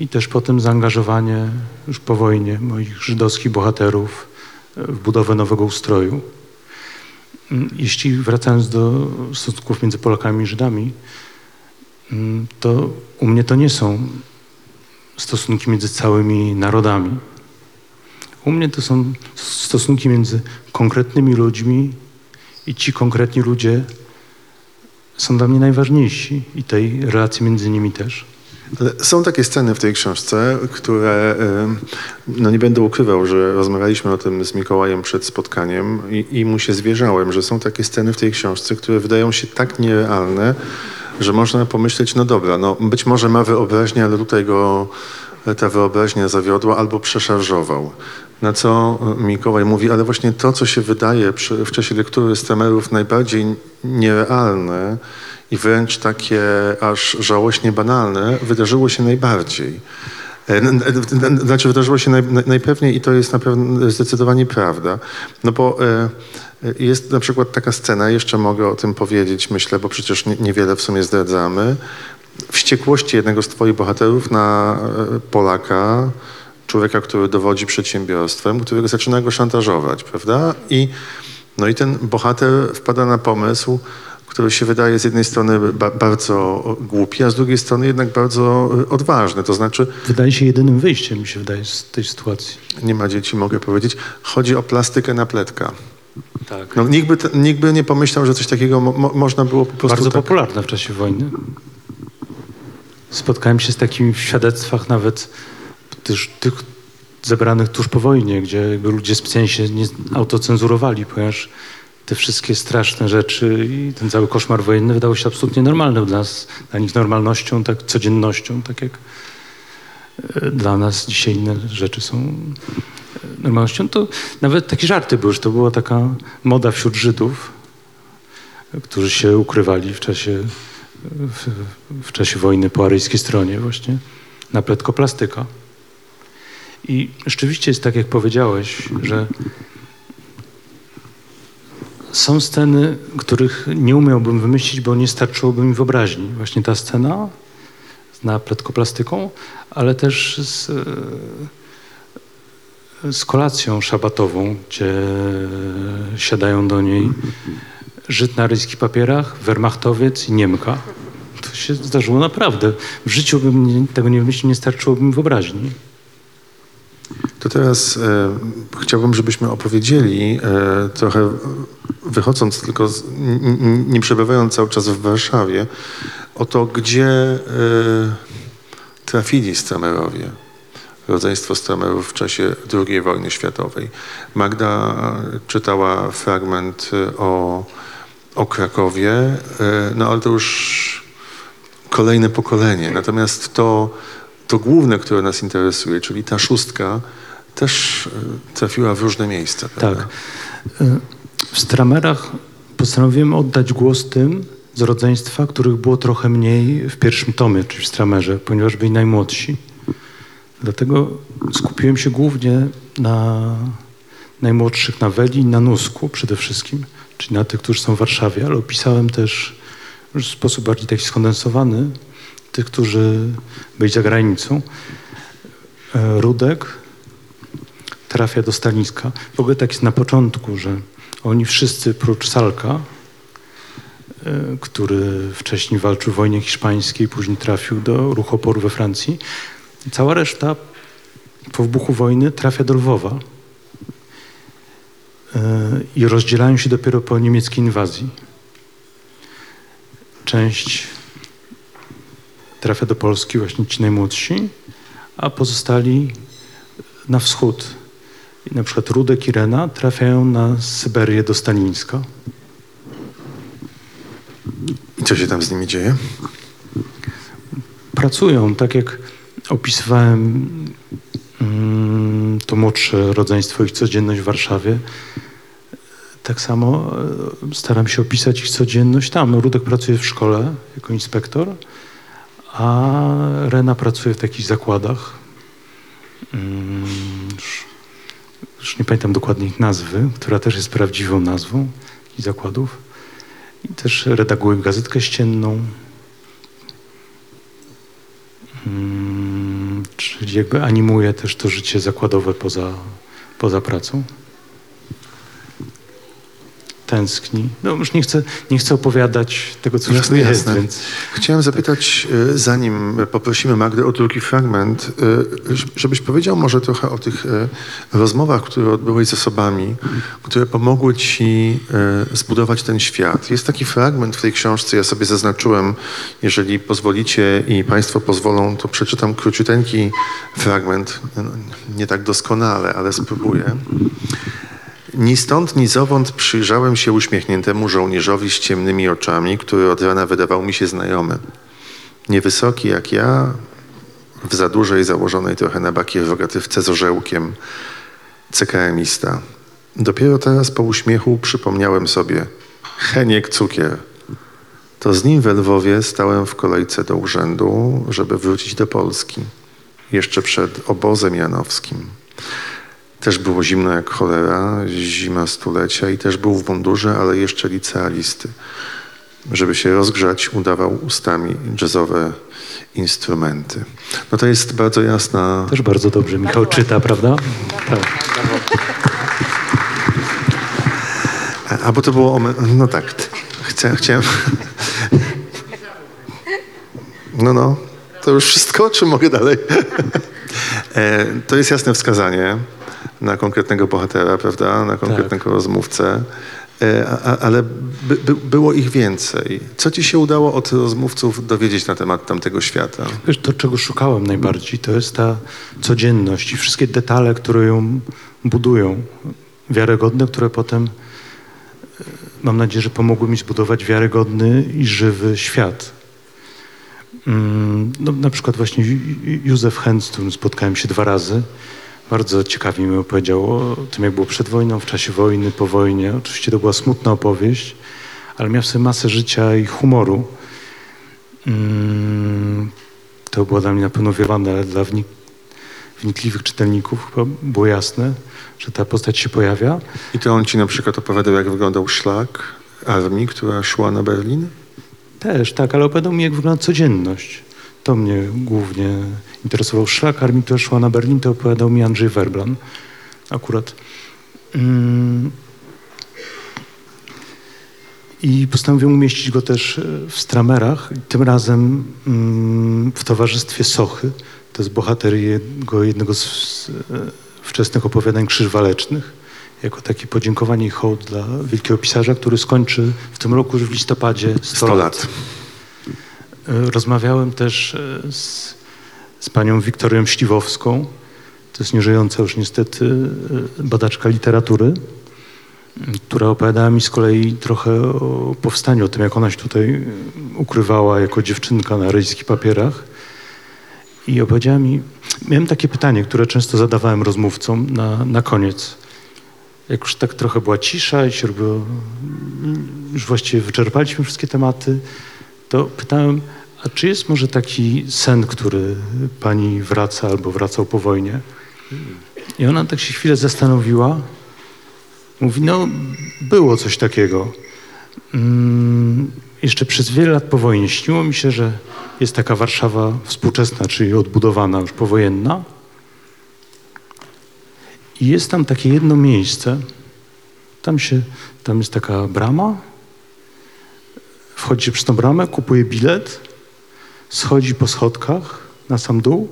i też potem zaangażowanie już po wojnie moich żydowskich bohaterów w budowę nowego ustroju. Jeśli wracając do stosunków między Polakami i Żydami, to u mnie to nie są stosunki między całymi narodami. U mnie to są stosunki między konkretnymi ludźmi i ci konkretni ludzie są dla mnie najważniejsi i tej relacji między nimi też. Są takie sceny w tej książce, które, no nie będę ukrywał, że rozmawialiśmy o tym z Mikołajem przed spotkaniem i, i mu się zwierzałem, że są takie sceny w tej książce, które wydają się tak nierealne, że można pomyśleć, no dobra, no być może ma wyobraźnię, ale tutaj go ta wyobraźnia zawiodła albo przeszarżował. Na co Mikołaj mówi, ale właśnie to, co się wydaje przy, w czasie lektury Stramerów najbardziej nierealne i wręcz takie aż żałośnie banalne, wydarzyło się najbardziej. E, Znaczy wydarzyło się naj, naj- najpewniej i to jest na pewno zdecydowanie prawda. No bo e, e, jest na przykład taka scena, jeszcze mogę o tym powiedzieć, myślę, bo przecież nie- niewiele w sumie zdradzamy. Wściekłości jednego z twoich bohaterów na e, Polaka, człowieka, który dowodzi przedsiębiorstwem, który zaczyna go szantażować, prawda? I, no i ten bohater wpada na pomysł, który się wydaje z jednej strony ba- bardzo głupi, a z drugiej strony jednak bardzo e, odważny. To znaczy, Wydaje się jedynym wyjściem, mi się wydaje, z tej sytuacji. nie ma dzieci, mogę powiedzieć, chodzi o plastykę napletka. Tak. No, nikt, by, nikt by nie pomyślał, że coś takiego mo, mo, można było po prostu Bardzo tak... popularne w czasie wojny. Spotkałem się z takimi w świadectwach nawet tych, zebranych tuż po wojnie, gdzie ludzie specjalnie się nie autocenzurowali, ponieważ te wszystkie straszne rzeczy i ten cały koszmar wojenny wydawał się absolutnie normalnym dla nas, dla nich normalnością, tak codziennością, tak jak e, dla nas dzisiaj inne rzeczy są e, normalnością. To nawet takie żarty były, że to była taka moda wśród Żydów, którzy się ukrywali w czasie, w, w czasie wojny po aryjskiej stronie właśnie na pletkoplastyka. I rzeczywiście jest tak, jak powiedziałeś, że są sceny, których nie umiałbym wymyślić, bo nie starczyłoby mi wyobraźni. Właśnie ta scena z napletkoplastyką, ale też z, e, z kolacją szabatową, gdzie siadają do niej Żyd na ryjskich papierach, Wehrmachtowiec i Niemka. To się zdarzyło naprawdę. W życiu bym tego nie wymyślił, nie starczyłoby mi wyobraźni. To teraz e, chciałbym, żebyśmy opowiedzieli e, trochę, wychodząc tylko, z, n, nie przebywając cały czas w Warszawie, o to, gdzie e, trafili Stramerowie, rodzeństwo Stramerów w czasie II wojny światowej. Magda czytała fragment e, o, o Krakowie, e, no ale to już kolejne pokolenie. Natomiast to, to główne, które nas interesuje, czyli ta szóstka, też e, trafiła w różne miejsca. Prawda? Tak. Y, W Stramerach postanowiłem oddać głos tym z rodzeństwa, których było trochę mniej w pierwszym tomie, czyli w Stramerze, ponieważ byli najmłodsi. Dlatego skupiłem się głównie na najmłodszych na Weli i na Nusku przede wszystkim, czyli na tych, którzy są w Warszawie, ale opisałem też w sposób bardziej taki skondensowany tych, którzy byli za granicą. E, Rudek, trafia do Staliska. W ogóle tak jest na początku, że oni wszyscy, prócz Salka, e, który wcześniej walczył w wojnie hiszpańskiej, później trafił do ruchu oporu we Francji, cała reszta po wybuchu wojny trafia do Lwowa e, i rozdzielają się dopiero po niemieckiej inwazji. Część trafia do Polski, właśnie ci najmłodsi, a pozostali na wschód. I na przykład Rudek i Rena trafiają na Syberię do Stalińska. I co się tam z nimi dzieje? Pracują, tak jak opisywałem mm, to młodsze rodzeństwo, ich codzienność w Warszawie. Tak samo e, staram się opisać ich codzienność tam. Rudek pracuje w szkole jako inspektor, a Rena pracuje w takich zakładach. Mm, już, nie pamiętam dokładnie ich nazwy, która też jest prawdziwą nazwą i zakładów. I też redaguje gazetkę ścienną. Mm, czyli jakby animuje też to życie zakładowe poza, poza pracą. Tęskni. No już nie chcę, nie chcę opowiadać tego, co już tu Jasne, jest, jasne. więc Chciałem zapytać, e, zanim poprosimy Magdę o drugi fragment, e, żebyś powiedział może trochę o tych e, rozmowach, które odbyłeś z osobami, które pomogły ci zbudować ten świat. Jest taki fragment w tej książce, ja sobie zaznaczyłem, jeżeli pozwolicie i Państwo pozwolą, to przeczytam króciuteńki fragment, No, nie tak doskonale, ale spróbuję. Ni stąd, ni zowąd przyjrzałem się uśmiechniętemu żołnierzowi z ciemnymi oczami, który od rana wydawał mi się znajomy. Niewysoki jak ja, w za dużej, założonej trochę na bakier rogatywce z orzełkiem, CKM-ista. Dopiero teraz po uśmiechu przypomniałem sobie Heniek Cukier. To z nim we Lwowie stałem w kolejce do urzędu, żeby wrócić do Polski. Jeszcze przed obozem janowskim. Też było zimno jak cholera, zima stulecia i też był w mundurze, ale jeszcze licealisty. Żeby się rozgrzać, udawał ustami jazzowe instrumenty. No to jest bardzo jasna... też bardzo dobrze Michał czyta, prawda? Tak. A, bo to było... o No tak, Chcę, chciałem... No, no. To już wszystko, czy mogę dalej? E, to jest jasne wskazanie na konkretnego bohatera, prawda? Na konkretnego rozmówcę. E, a- Ale by, by, było ich więcej. Co ci się udało od rozmówców dowiedzieć na temat tamtego świata? Wiesz, to, czego szukałem najbardziej, to jest ta codzienność i wszystkie detale, które ją budują, wiarygodne, które potem, e, mam nadzieję, że pomogły mi zbudować wiarygodny i żywy świat. Mm, No, na przykład właśnie Józef Hens, z którym spotkałem się dwa razy, bardzo ciekawie mi opowiedział o tym, jak było przed wojną, w czasie wojny, po wojnie. Oczywiście to była smutna opowieść, ale miał w sobie masę życia i humoru. Mm, To było dla mnie na pewno wyrwane, ale dla wnik wnikliwych czytelników chyba było jasne, że ta postać się pojawia. I to on ci na przykład opowiadał, jak wyglądał szlak armii, która szła na Berlin? Też, tak, ale opowiadał mi, jak wygląda codzienność. To mnie głównie interesował. Szlak armii, która szła na Berlin, to opowiadał mi Andrzej Werblan akurat. Mm. I postanowiłem umieścić go też e, w Stramerach, tym razem mm, w towarzystwie Sochy. To jest bohater jego jednego z e, wczesnych opowiadań Krzyż Walecznych. Jako takie podziękowanie i hołd dla wielkiego pisarza, który skończy w tym roku już w listopadzie 100, 100 lat. Rozmawiałem też e, z, z panią Wiktorią Śliwowską. To jest nieżyjąca już niestety e, badaczka literatury, która opowiadała mi z kolei trochę o powstaniu, o tym, jak ona się tutaj e, ukrywała jako dziewczynka na rejskich papierach. I opowiedziała mi, miałem takie pytanie, które często zadawałem rozmówcom na, na koniec. Jak już tak trochę była cisza i się robiło, już właściwie wyczerpaliśmy wszystkie tematy, to pytałem, a czy jest może taki sen, który pani wraca albo wracał po wojnie? I ona tak się chwilę zastanowiła. Mówi, no było coś takiego. Mm, jeszcze przez wiele lat po wojnie śniło mi się, że jest taka Warszawa współczesna, czyli odbudowana, już powojenna. I jest tam takie jedno miejsce. Tam, się, tam jest taka brama, wchodzi przez tą bramę, kupuje bilet, schodzi po schodkach na sam dół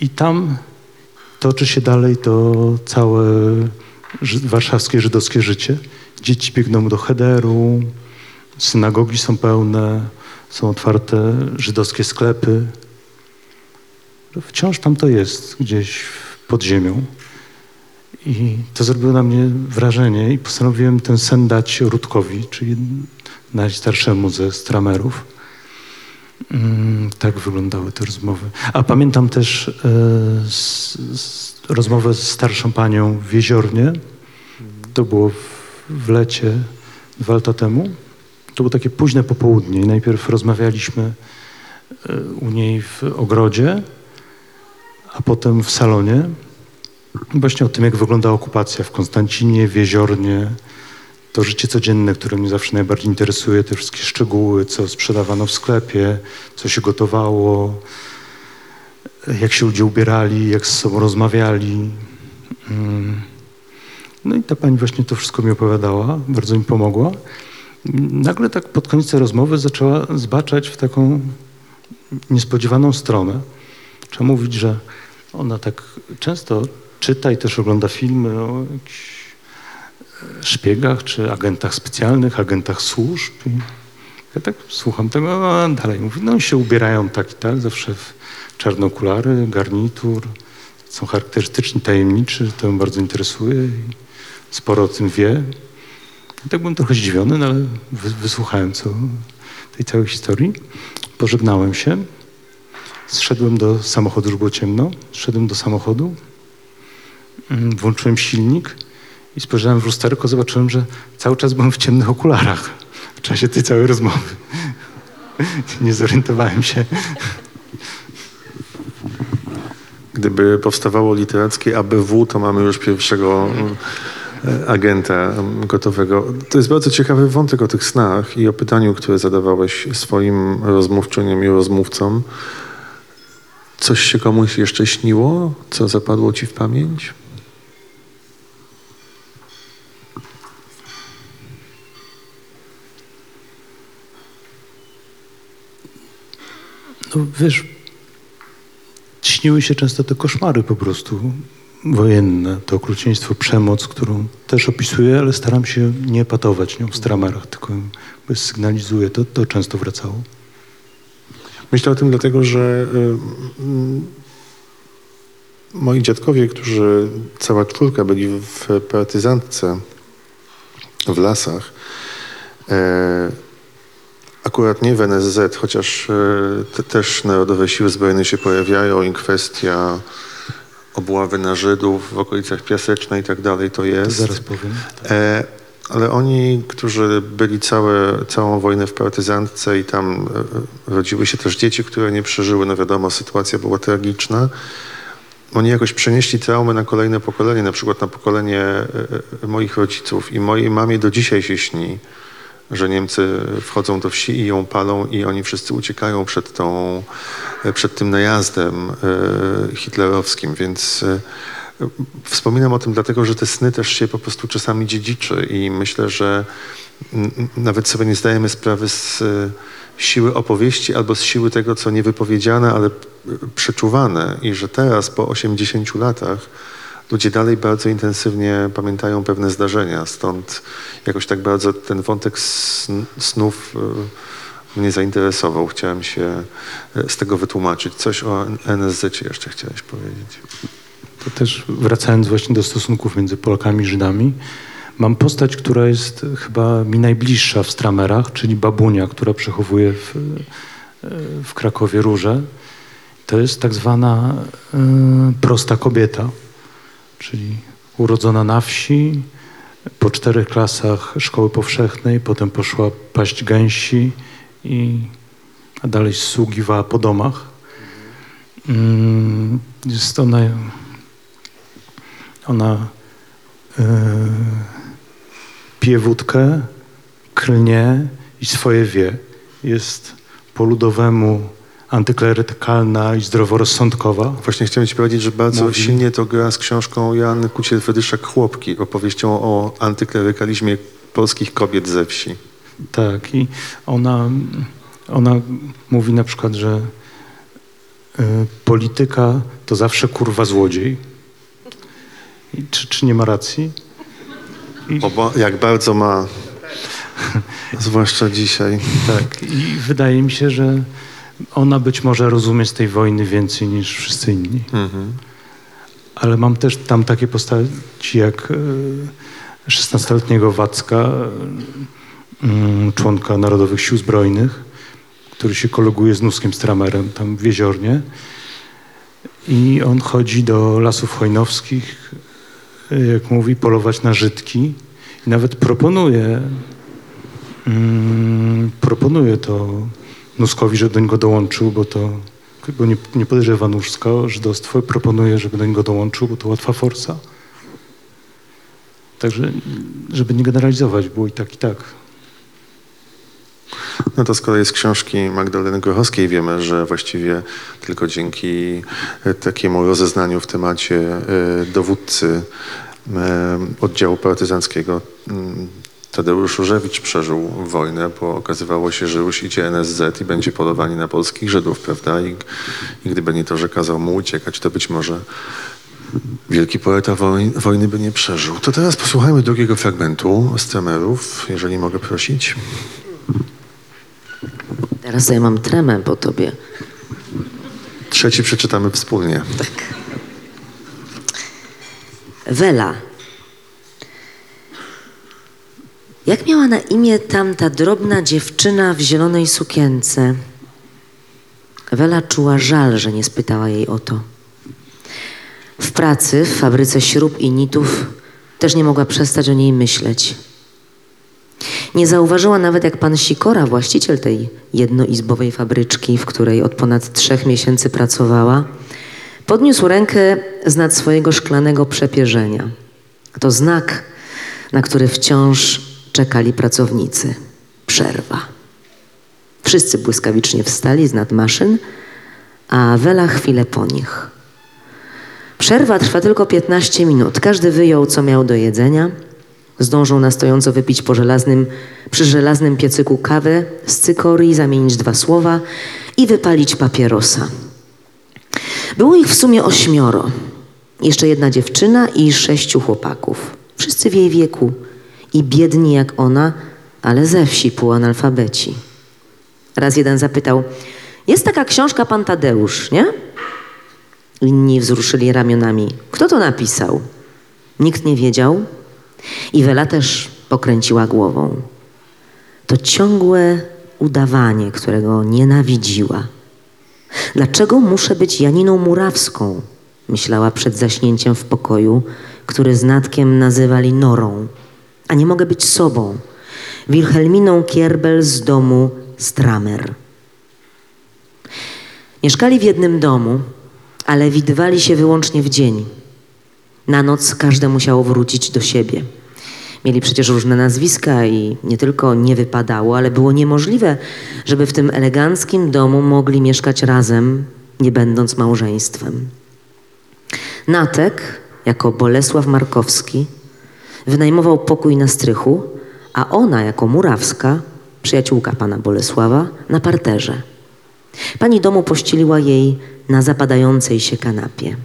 i tam toczy się dalej to całe warszawskie żydowskie życie. Dzieci biegną do cheder,u synagogi są pełne, są otwarte żydowskie sklepy. Wciąż tam to jest, gdzieś pod ziemią. I to zrobiło na mnie wrażenie i postanowiłem ten sen dać Rutkowi, czyli najstarszemu ze stramerów. Mm, tak wyglądały te rozmowy. A pamiętam też e, s, s, rozmowę z starszą panią w Jeziornie. To było w, w lecie dwa lata temu. To było takie późne popołudnie. Najpierw rozmawialiśmy e, u niej w ogrodzie, a potem w salonie. Właśnie o tym, jak wygląda okupacja w Konstancinie, w Jeziornie, to życie codzienne, które mnie zawsze najbardziej interesuje, te wszystkie szczegóły, co sprzedawano w sklepie, co się gotowało, jak się ludzie ubierali, jak z sobą rozmawiali. Mm. No i ta pani właśnie to wszystko mi opowiadała, bardzo mi pomogła. Nagle tak pod koniec rozmowy zaczęła zbaczać w taką niespodziewaną stronę. Trzeba mówić, że ona tak często czyta i też ogląda filmy o jakichś szpiegach czy agentach specjalnych, agentach służb. I ja tak słucham tego, a dalej mówi, no się ubierają tak i tak, zawsze w czarne okulary, garnitur, są charakterystyczni, tajemniczy, to ją bardzo interesuje i sporo o tym wie. I tak byłem trochę zdziwiony, no ale wy, wysłuchałem co, tej całej historii. Pożegnałem się. Zszedłem do samochodu, już było ciemno. Zszedłem do samochodu, mm, włączyłem silnik i spojrzałem w lusterko, zobaczyłem, że cały czas byłem w ciemnych okularach w czasie tej całej rozmowy. Nie zorientowałem się. Gdyby powstawało literackie ABW, to mamy już pierwszego e, agenta gotowego. To jest bardzo ciekawy wątek o tych snach i o pytaniu, które zadawałeś swoim rozmówczyniom i rozmówcom. Coś się komuś jeszcze śniło, co zapadło ci w pamięć? No wiesz, śniły się często te koszmary po prostu. wojenne, to okrucieństwo, przemoc, którą też opisuję, ale staram się nie patować nią w stramerach, tylko sygnalizuję. To, to często wracało. Myślę o tym dlatego, że y, moi dziadkowie, którzy cała czwórka byli w partyzantce w lasach, e, akurat nie w NSZ, chociaż e, te, też Narodowe Siły Zbrojne się pojawiają i kwestia obławy na Żydów w okolicach Piasecznej i tak dalej to To jest. zaraz powiem. E, ale oni, którzy byli całe, całą wojnę w partyzantce i tam e, rodziły się też dzieci, które nie przeżyły, no wiadomo, sytuacja była tragiczna. Oni jakoś przenieśli traumę na kolejne pokolenie, na przykład na pokolenie e, moich rodziców. I mojej mamie do dzisiaj się śni, że Niemcy wchodzą do wsi i ją palą i oni wszyscy uciekają przed, tą, przed tym najazdem e, hitlerowskim. Więc e, Wspominam o tym dlatego, że te sny też się po prostu czasami dziedziczy i myślę, że nawet sobie nie zdajemy sprawy z e, siły opowieści albo z siły tego, co niewypowiedziane, ale przeczuwane i że teraz po 80 latach ludzie dalej bardzo intensywnie pamiętają pewne zdarzenia, stąd jakoś tak bardzo ten wątek sn- snów e, mnie zainteresował. Chciałem się e, z tego wytłumaczyć. Coś o NSZ jeszcze chciałeś powiedzieć. To też wracając właśnie do stosunków między Polakami i Żydami, mam postać, która jest chyba mi najbliższa w stramerach, czyli babunia, która przechowuje w, w Krakowie róże. To jest tak zwana y, prosta kobieta, czyli urodzona na wsi, po czterech klasach szkoły powszechnej, potem poszła paść gęsi i a dalej sługiwała po domach. Mm, Jest ona ona e, pije wódkę, klnie i swoje wie. Jest po ludowemu antyklerykalna i zdroworozsądkowa. Właśnie chciałem ci powiedzieć, że bardzo Mówi- silnie to gra z książką Joanny Kuciel-Fedyszak Chłopki, opowieścią o antyklerykalizmie polskich kobiet ze wsi. Tak, i ona, ona mówi na przykład, że y, polityka to zawsze kurwa złodziej. I czy, czy nie ma racji? Bo jak bardzo ma, zwłaszcza dzisiaj. Tak, i wydaje mi się, że ona być może rozumie z tej wojny więcej niż wszyscy inni. Mhm. Ale mam też tam takie postaci jak e, 16-letniego Wacka, mm, członka Narodowych Sił Zbrojnych, który się koleguje z Nuskiem Stramerem tam w Jeziornie. I on chodzi do lasów hojnowskich, e, jak mówi, polować na Żydki. I nawet proponuje, mm, proponuje to Nuskowi, żeby do niego dołączył, bo to bo nie, nie podejrzewa Nuska o żydostwo i proponuje, żeby do niego dołączył, bo to łatwa forsa. Także, żeby nie generalizować, było i tak, i tak. No to z kolei z książki Magdaleny Grochowskiej wiemy, że właściwie tylko dzięki e, takiemu rozeznaniu w temacie e, dowódcy e, oddziału partyzanckiego Tadeusz Różewicz przeżył wojnę, bo okazywało się, że już idzie NSZ i będzie polowanie na polskich Żydów, prawda? I, i gdyby nie to, że kazał mu uciekać, to być może wielki poeta woj, wojny by nie przeżył. To teraz posłuchajmy drugiego fragmentu z Tremerów, jeżeli mogę prosić. Teraz ja mam tremę po tobie. Trzeci przeczytamy wspólnie. Wela. Jak miała na imię tamta drobna dziewczyna w zielonej sukience? Wela czuła żal, że nie spytała jej o to. W pracy, w fabryce śrub i nitów też nie mogła przestać o niej myśleć. Nie zauważyła nawet, jak pan Sikora, właściciel tej jednoizbowej fabryczki, w której od ponad trzech miesięcy pracowała, podniósł rękę z nad swojego szklanego przepierzenia. To znak, na który wciąż czekali pracownicy. Przerwa. Wszyscy błyskawicznie wstali z nad maszyn, a Wela chwilę po nich. Przerwa trwa tylko 15 minut. Każdy wyjął, co miał do jedzenia. Zdążył na stojąco wypić po żelaznym, przy żelaznym piecyku kawę z cykorii, zamienić dwa słowa i wypalić papierosa. Było ich w sumie ośmioro. Jeszcze jedna dziewczyna i sześciu chłopaków. Wszyscy w jej wieku i biedni jak ona, ale ze wsi półanalfabeci. Raz jeden zapytał, jest taka książka Pan Tadeusz, nie? Inni wzruszyli ramionami. Kto to napisał? Nikt nie wiedział i Wela też pokręciła głową. To ciągłe udawanie, którego nienawidziła. Dlaczego muszę być Janiną Murawską? Myślała przed zaśnięciem w pokoju, który z Natkiem nazywali Norą. A nie mogę być sobą, Wilhelminą Kierbel z domu Stramer. Mieszkali w jednym domu, ale widywali się wyłącznie w dzień. Na noc każde musiało wrócić do siebie. Mieli przecież różne nazwiska i nie tylko nie wypadało, ale było niemożliwe, żeby w tym eleganckim domu mogli mieszkać razem, nie będąc małżeństwem. Natek, jako Bolesław Markowski, wynajmował pokój na strychu, a ona, jako Murawska, przyjaciółka pana Bolesława, na parterze. Pani domu pościeliła jej na zapadającej się kanapie.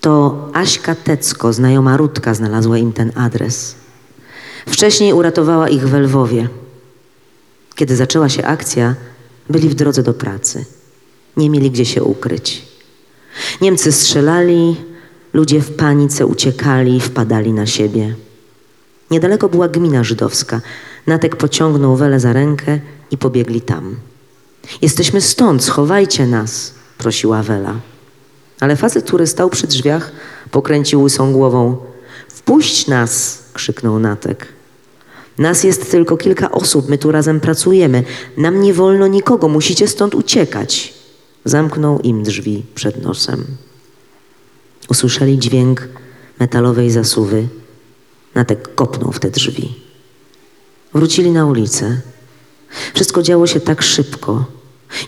To Aśka Tecko, znajoma Rutka, znalazła im ten adres. Wcześniej uratowała ich w Lwowie. Kiedy zaczęła się akcja, byli w drodze do pracy. Nie mieli gdzie się ukryć. Niemcy strzelali, ludzie w panice uciekali, wpadali na siebie. Niedaleko była gmina żydowska. Natek pociągnął Welę za rękę i pobiegli tam. Jesteśmy stąd, schowajcie nas, prosiła Wela. Ale facet, który stał przy drzwiach, pokręcił łysą głową. Wpuść nas, krzyknął Natek. Nas jest tylko kilka osób, my tu razem pracujemy. Nam nie wolno nikogo, musicie stąd uciekać. Zamknął im drzwi przed nosem. Usłyszeli dźwięk metalowej zasuwy. Natek kopnął w te drzwi. Wrócili na ulicę. Wszystko działo się tak szybko.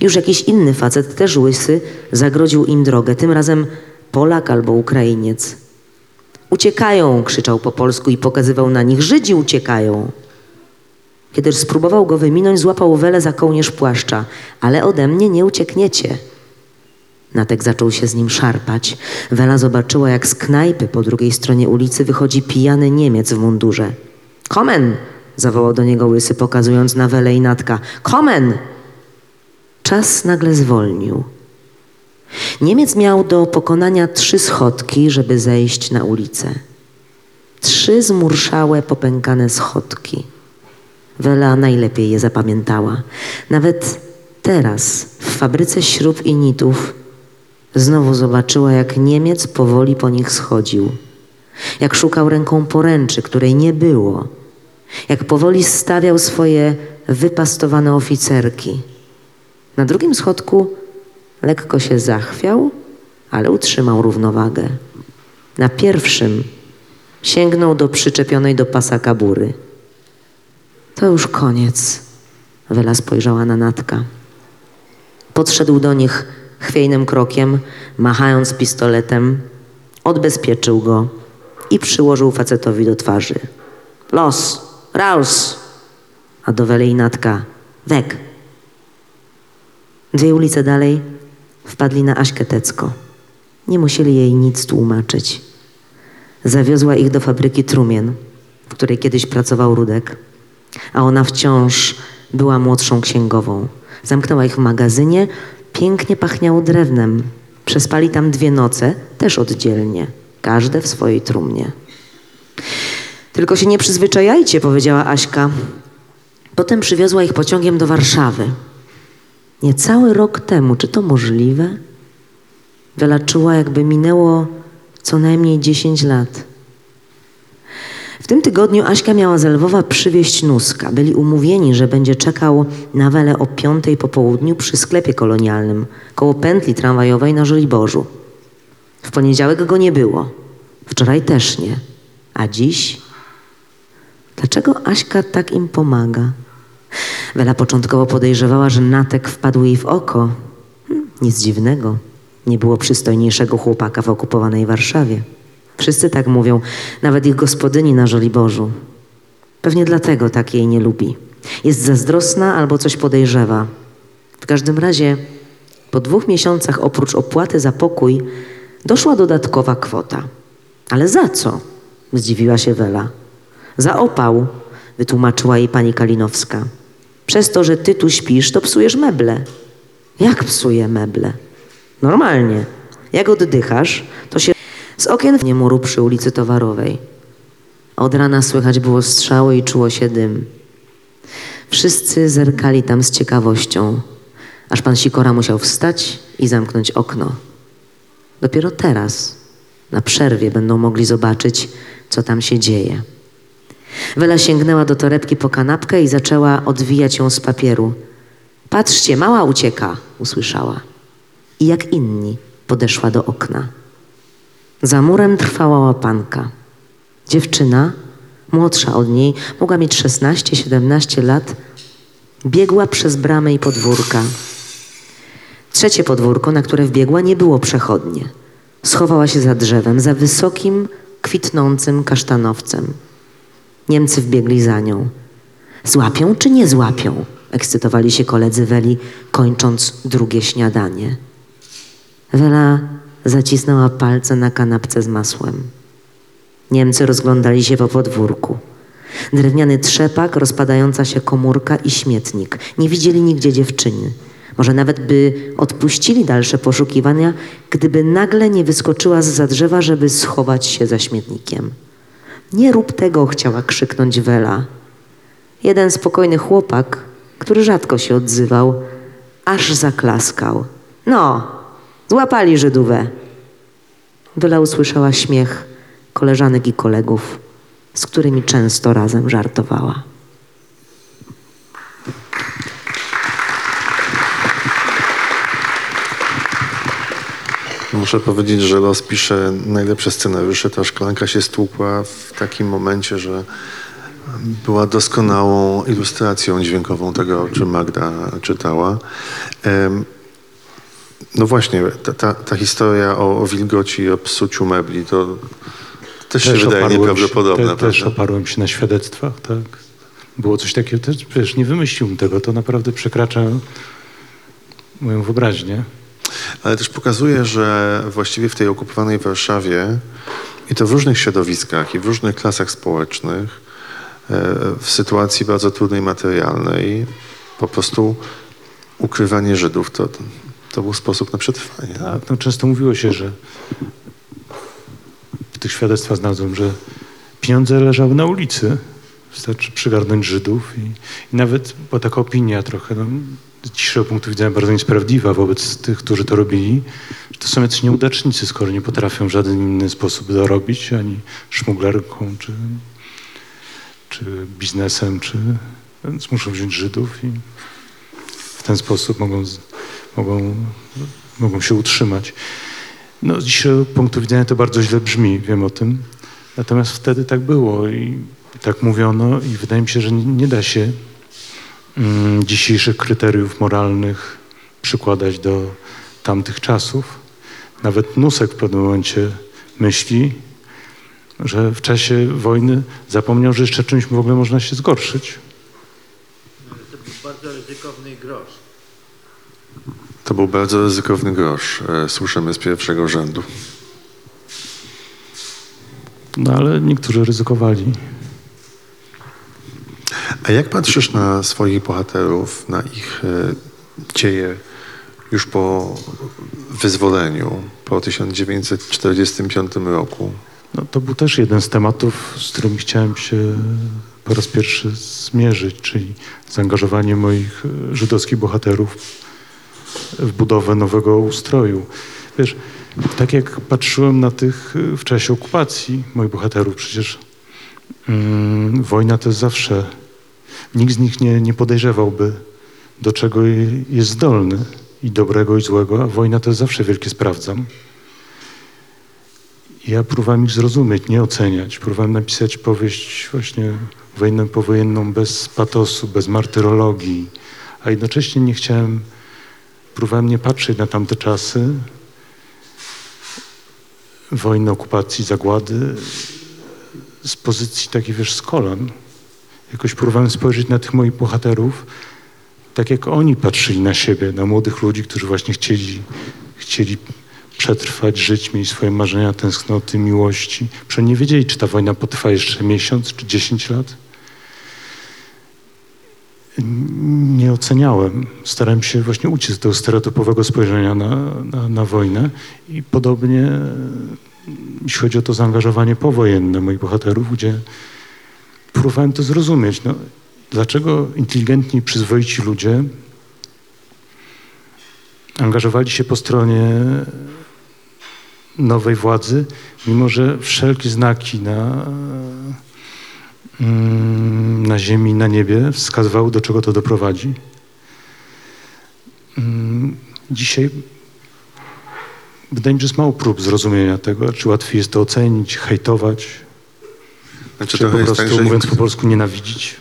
Już jakiś inny facet, też łysy, zagrodził im drogę, tym razem Polak albo Ukrainiec. Uciekają, krzyczał po polsku i pokazywał na nich. Żydzi uciekają. Kiedy spróbował go wyminąć, złapał Welę za kołnierz płaszcza. Ale ode mnie nie uciekniecie. Natek zaczął się z nim szarpać. Wela zobaczyła, jak z knajpy po drugiej stronie ulicy wychodzi pijany Niemiec w mundurze. Komen! zawołał do niego łysy, pokazując na Welę i Natka. Komen! Czas nagle zwolnił. Niemiec miał do pokonania trzy schodki, żeby zejść na ulicę. Trzy zmurszałe, popękane schodki. Wela najlepiej je zapamiętała. Nawet teraz, w fabryce śrub i nitów, znowu zobaczyła, jak Niemiec powoli po nich schodził. Jak szukał ręką poręczy, której nie było. Jak powoli stawiał swoje wypastowane oficerki. Na drugim schodku lekko się zachwiał, ale utrzymał równowagę. Na pierwszym sięgnął do przyczepionej do pasa kabury. To już koniec. Wela spojrzała na Natka. Podszedł do nich chwiejnym krokiem, machając pistoletem, odbezpieczył go i przyłożył facetowi do twarzy. Los, raus! A do Natka, weg! Dwie ulice dalej wpadli na Aśkę Tecko. Nie musieli jej nic tłumaczyć. Zawiozła ich do fabryki trumien, w której kiedyś pracował Rudek, a ona wciąż była młodszą księgową. Zamknęła ich w magazynie, pięknie pachniało drewnem. Przespali tam dwie noce, też oddzielnie, każde w swojej trumnie. Tylko się nie przyzwyczajajcie, powiedziała Aśka. Potem przywiozła ich pociągiem do Warszawy. Niecały rok temu, czy to możliwe? Wela czuła, jakby minęło co najmniej 10 lat. W tym tygodniu Aśka miała z Lwowa przywieźć Nuska. Byli umówieni, że będzie czekał na Welę o piątej po południu przy sklepie kolonialnym, koło pętli tramwajowej na Żoliborzu. W poniedziałek go nie było. Wczoraj też nie. A dziś? Dlaczego Aśka tak im pomaga? Wela początkowo podejrzewała, że Natek wpadł jej w oko. Hm, nic dziwnego. Nie było przystojniejszego chłopaka w okupowanej Warszawie. Wszyscy tak mówią, nawet ich gospodyni na Żoliborzu. Pewnie dlatego tak jej nie lubi. Jest zazdrosna albo coś podejrzewa. W każdym razie po dwóch miesiącach oprócz opłaty za pokój Doszła dodatkowa kwota. Ale za co? Zdziwiła się Wela. Za opał, wytłumaczyła jej pani Kalinowska. Przez to, że ty tu śpisz, to psujesz meble. Jak psuje meble? Normalnie. Jak oddychasz, to się z okien w muru przy ulicy Towarowej. Od rana słychać było strzały i czuło się dym. Wszyscy zerkali tam z ciekawością, aż pan Sikora musiał wstać i zamknąć okno. Dopiero teraz, na przerwie, będą mogli zobaczyć, co tam się dzieje. Wela sięgnęła do torebki po kanapkę i zaczęła odwijać ją z papieru. Patrzcie, mała ucieka, usłyszała. I jak inni podeszła do okna. Za murem trwała łapanka. Dziewczyna, młodsza od niej, mogła mieć 16-17 lat, biegła przez bramę i podwórka. Trzecie podwórko, na które wbiegła, nie było przechodnie. Schowała się za drzewem, za wysokim, kwitnącym kasztanowcem. Niemcy wbiegli za nią. Złapią czy nie złapią? Ekscytowali się koledzy Weli, kończąc drugie śniadanie. Wela zacisnęła palce na kanapce z masłem. Niemcy rozglądali się po podwórku. Drewniany trzepak, rozpadająca się komórka i śmietnik. Nie widzieli nigdzie dziewczyny. Może nawet by odpuścili dalsze poszukiwania, gdyby nagle nie wyskoczyła z za drzewa, żeby schować się za śmietnikiem. Nie rób tego, chciała krzyknąć Wela. Jeden spokojny chłopak, który rzadko się odzywał, aż zaklaskał. No, złapali Żydówę. Wela usłyszała śmiech koleżanek i kolegów, z którymi często razem żartowała. Muszę powiedzieć, że los pisze najlepsze scenariusze. Ta szklanka się stłukła w takim momencie, że była doskonałą ilustracją dźwiękową tego, o czym Magda czytała. Em, No właśnie, ta, ta, ta historia o, o wilgoci i o psuciu mebli, to też się wydaje nieprawdopodobne. Się, te, też oparłem się na świadectwach, tak. Było coś takiego, też, wiesz, nie wymyśliłem tego, to naprawdę przekracza moją wyobraźnię. Ale też pokazuje, że właściwie w tej okupowanej Warszawie i to w różnych środowiskach i w różnych klasach społecznych, e, w sytuacji bardzo trudnej materialnej, po prostu ukrywanie Żydów to, to był sposób na przetrwanie. Tak, no często mówiło się, że w tych świadectwach znalazłem, że pieniądze leżały na ulicy. Wystarczy przygarnąć Żydów i, i nawet była taka opinia trochę, no, dzisiejszego punktu widzenia bardzo niesprawiedliwa wobec tych, którzy to robili, że to są jacyś nieudacznicy, skoro nie potrafią w żaden inny sposób zarobić, ani szmuglerką, czy, czy biznesem, czy, więc muszą wziąć Żydów i ten sposób mogą, mogą, mogą się utrzymać. No, z dzisiejszego punktu widzenia to bardzo źle brzmi, wiem o tym. Natomiast wtedy tak było i tak mówiono i wydaje mi się, że nie, nie da się mm, dzisiejszych kryteriów moralnych przykładać do tamtych czasów. Nawet Nusek w pewnym momencie myśli, że w czasie wojny zapomniał, że jeszcze czymś w ogóle można się zgorszyć. To był bardzo ryzykowny grosz. To był bardzo ryzykowny grosz, e, słyszymy z pierwszego rzędu. No ale niektórzy ryzykowali. A jak patrzysz na swoich bohaterów, na ich e, dzieje już po wyzwoleniu, po 1945 roku? No, to był też jeden z tematów, z którym chciałem się po raz pierwszy zmierzyć, czyli zaangażowanie moich e, żydowskich bohaterów w budowę nowego ustroju. Wiesz, tak jak patrzyłem na tych e, w czasie okupacji moich bohaterów, przecież mm, wojna to jest zawsze, nikt z nich nie, nie podejrzewałby, do czego je- jest zdolny i dobrego i złego, a wojna to jest zawsze wielkie sprawdzam. Ja próbowałem ich zrozumieć, nie oceniać. Próbowałem napisać powieść właśnie wojenną, powojenną bez patosu, bez martyrologii, a jednocześnie nie chciałem, próbowałem nie patrzeć na tamte czasy wojny, okupacji, zagłady z pozycji takiej, wiesz, z kolan. Jakoś próbowałem spojrzeć na tych moich bohaterów, tak jak oni patrzyli na siebie, na młodych ludzi, którzy właśnie chcieli, chcieli przetrwać, żyć, mieli swoje marzenia, tęsknoty, miłości. Przecież nie wiedzieli, czy ta wojna potrwa jeszcze miesiąc, czy 10 lat. Nie oceniałem. Starałem się właśnie uciec tego stereotypowego spojrzenia na, na, na wojnę i podobnie jeśli chodzi o to zaangażowanie powojenne moich bohaterów, gdzie próbowałem to zrozumieć. No, dlaczego inteligentni, przyzwoici ludzie angażowali się po stronie nowej władzy, mimo że wszelkie znaki na, na ziemi, na niebie wskazywały, do czego to doprowadzi. Mm, Dzisiaj wydaje mi się, że jest mało prób zrozumienia tego, czy łatwiej jest to ocenić, hejtować, Znaczy, czy po prostu, tak, że im, mówiąc po polsku, nienawidzić.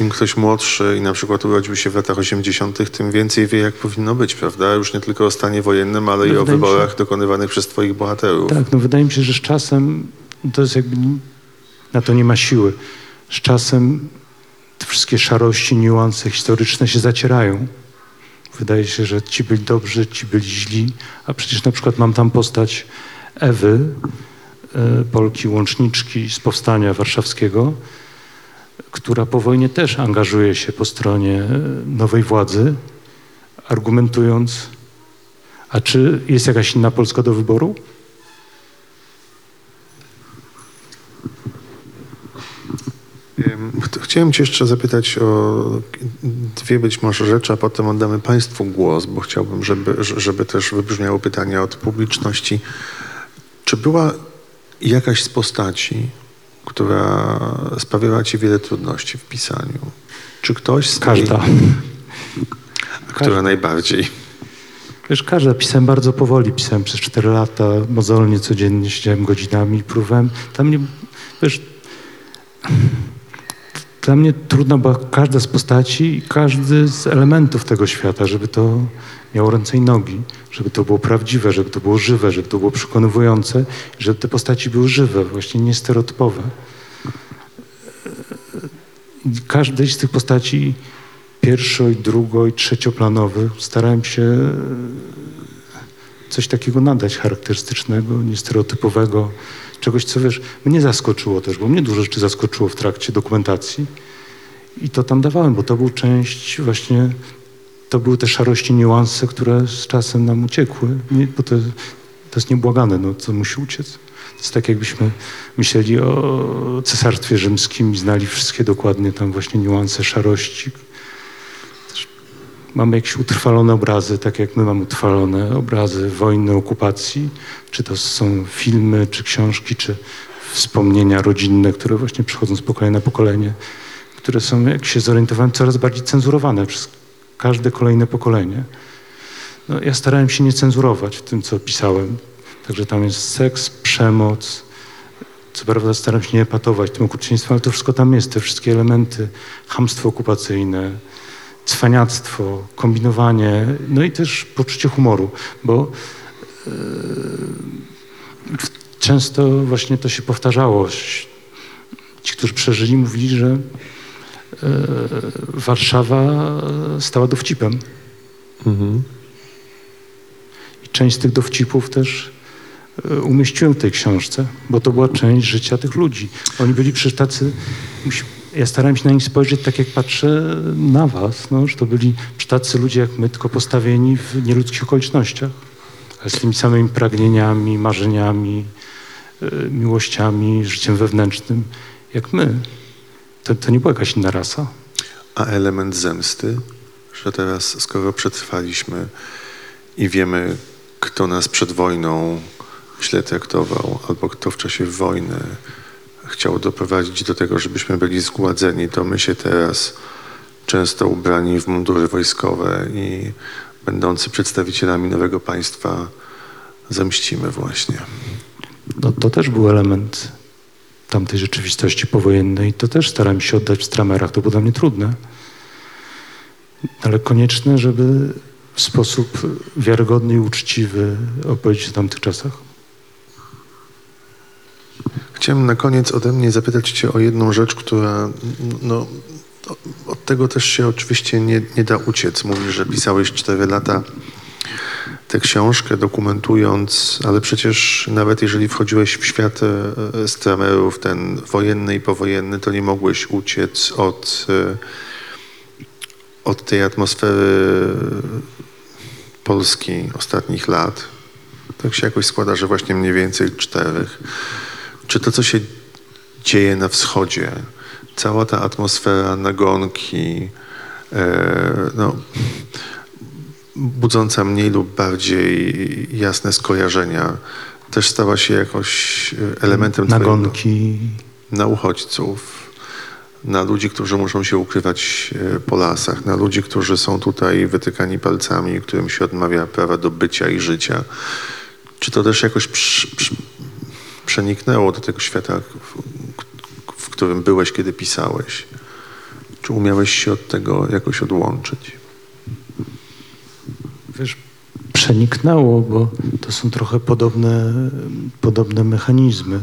im ktoś młodszy i na przykład urodził się w latach 80., tym więcej wie, jak powinno być, prawda? Już nie tylko o stanie wojennym, ale No, i o mi się- wyborach dokonywanych przez twoich bohaterów. Tak, no wydaje mi się, że z czasem to jest jakby na to nie ma siły. Z czasem te wszystkie szarości, niuanse historyczne się zacierają. Wydaje się, że ci byli dobrzy, ci byli źli, a przecież na przykład mam tam postać Ewy, e, Polki łączniczki z powstania warszawskiego, która po wojnie też angażuje się po stronie e, nowej władzy, argumentując, a czy jest jakaś inna Polska do wyboru? Chciałem cię jeszcze zapytać o dwie być może rzeczy, a potem oddamy państwu głos, bo chciałbym, żeby, żeby też wybrzmiało pytanie od publiczności. Czy była jakaś z postaci, która sprawiała ci wiele trudności w pisaniu? Czy ktoś z Każda. tej, która najbardziej? Wiesz, każda. Pisałem bardzo powoli. Pisałem przez 4 lata, mozolnie, codziennie siedziałem godzinami próbowałem. Dla mnie, wiesz, dla mnie trudna była każda z postaci i każdy z elementów tego świata, żeby to miało ręce i nogi, żeby to było prawdziwe, żeby to było żywe, żeby to było przekonywujące, żeby te postaci były żywe, właśnie nie stereotypowe. I Każdej z tych postaci pierwszo, i drugo, i trzecioplanowych starałem się coś takiego nadać charakterystycznego, niestereotypowego, czegoś, co wiesz, mnie zaskoczyło też, bo mnie dużo rzeczy zaskoczyło w trakcie dokumentacji i to tam dawałem, bo to był część właśnie, to były te szarości, niuanse, które z czasem nam uciekły, nie, bo to, to jest niebłagane, no co musi uciec. To jest tak, jakbyśmy myśleli o cesarstwie rzymskim i znali wszystkie dokładnie tam właśnie niuanse szarości, mamy jakieś utrwalone obrazy, tak jak my mamy utrwalone obrazy wojny, okupacji, czy to są filmy, czy książki, czy wspomnienia rodzinne, które właśnie przychodzą z pokolenia na pokolenie, które są, jak się zorientowałem, coraz bardziej cenzurowane przez każde kolejne pokolenie. No, ja starałem się nie cenzurować w tym, co pisałem. Także tam jest seks, przemoc. Co prawda staram się nie epatować tym okrucieństwem, ale to wszystko tam jest, te wszystkie elementy, hamstwo okupacyjne, cwaniactwo, kombinowanie, no i też poczucie humoru, bo w- często właśnie to się powtarzało. Ci, którzy przeżyli, mówili, że e, Warszawa stała dowcipem. I część z tych dowcipów też e, umieściłem w tej książce, bo to była część życia tych ludzi. Oni byli przecież tacy, ja starałem się na nich spojrzeć tak, jak patrzę na was, no, że to byli tacy ludzie jak my, tylko postawieni w nieludzkich okolicznościach, ale z tymi samymi pragnieniami, marzeniami, e, miłościami, życiem wewnętrznym, jak my. To, to nie była jakaś inna rasa. A element zemsty, że teraz, skoro przetrwaliśmy i wiemy, kto nas przed wojną źle traktował, albo kto w czasie wojny chciał doprowadzić do tego, żebyśmy byli zgładzeni, to my się teraz, często ubrani w mundury wojskowe i będący przedstawicielami nowego państwa, zemścimy właśnie. No, to też był element tamtej rzeczywistości powojennej. To też starałem się oddać w stramerach. To było dla mnie trudne. Ale konieczne, żeby w sposób wiarygodny i uczciwy opowiedzieć o tamtych czasach. Chciałem na koniec ode mnie zapytać Cię o jedną rzecz, która no, od tego też się oczywiście nie, nie da uciec. Mówisz, że pisałeś 4 lata tę książkę dokumentując, ale przecież nawet jeżeli wchodziłeś w świat e, streamerów, ten wojenny i powojenny, to nie mogłeś uciec od, e, od tej atmosfery Polski ostatnich lat. Tak się jakoś składa, że właśnie mniej więcej czterech. Czy to, co się dzieje na wschodzie, cała ta atmosfera nagonki, e, no, budząca mniej lub bardziej jasne skojarzenia, też stała się jakoś e, elementem Nagonki. na uchodźców, na ludzi, którzy muszą się ukrywać e, po lasach, na ludzi, którzy są tutaj wytykani palcami, którym się odmawia prawa do bycia i życia. Czy to też jakoś przy, przy, przeniknęło do tego świata, w, w którym byłeś, kiedy pisałeś? Czy umiałeś się od tego jakoś odłączyć? Wiesz, przeniknęło, bo to są trochę podobne, podobne mechanizmy.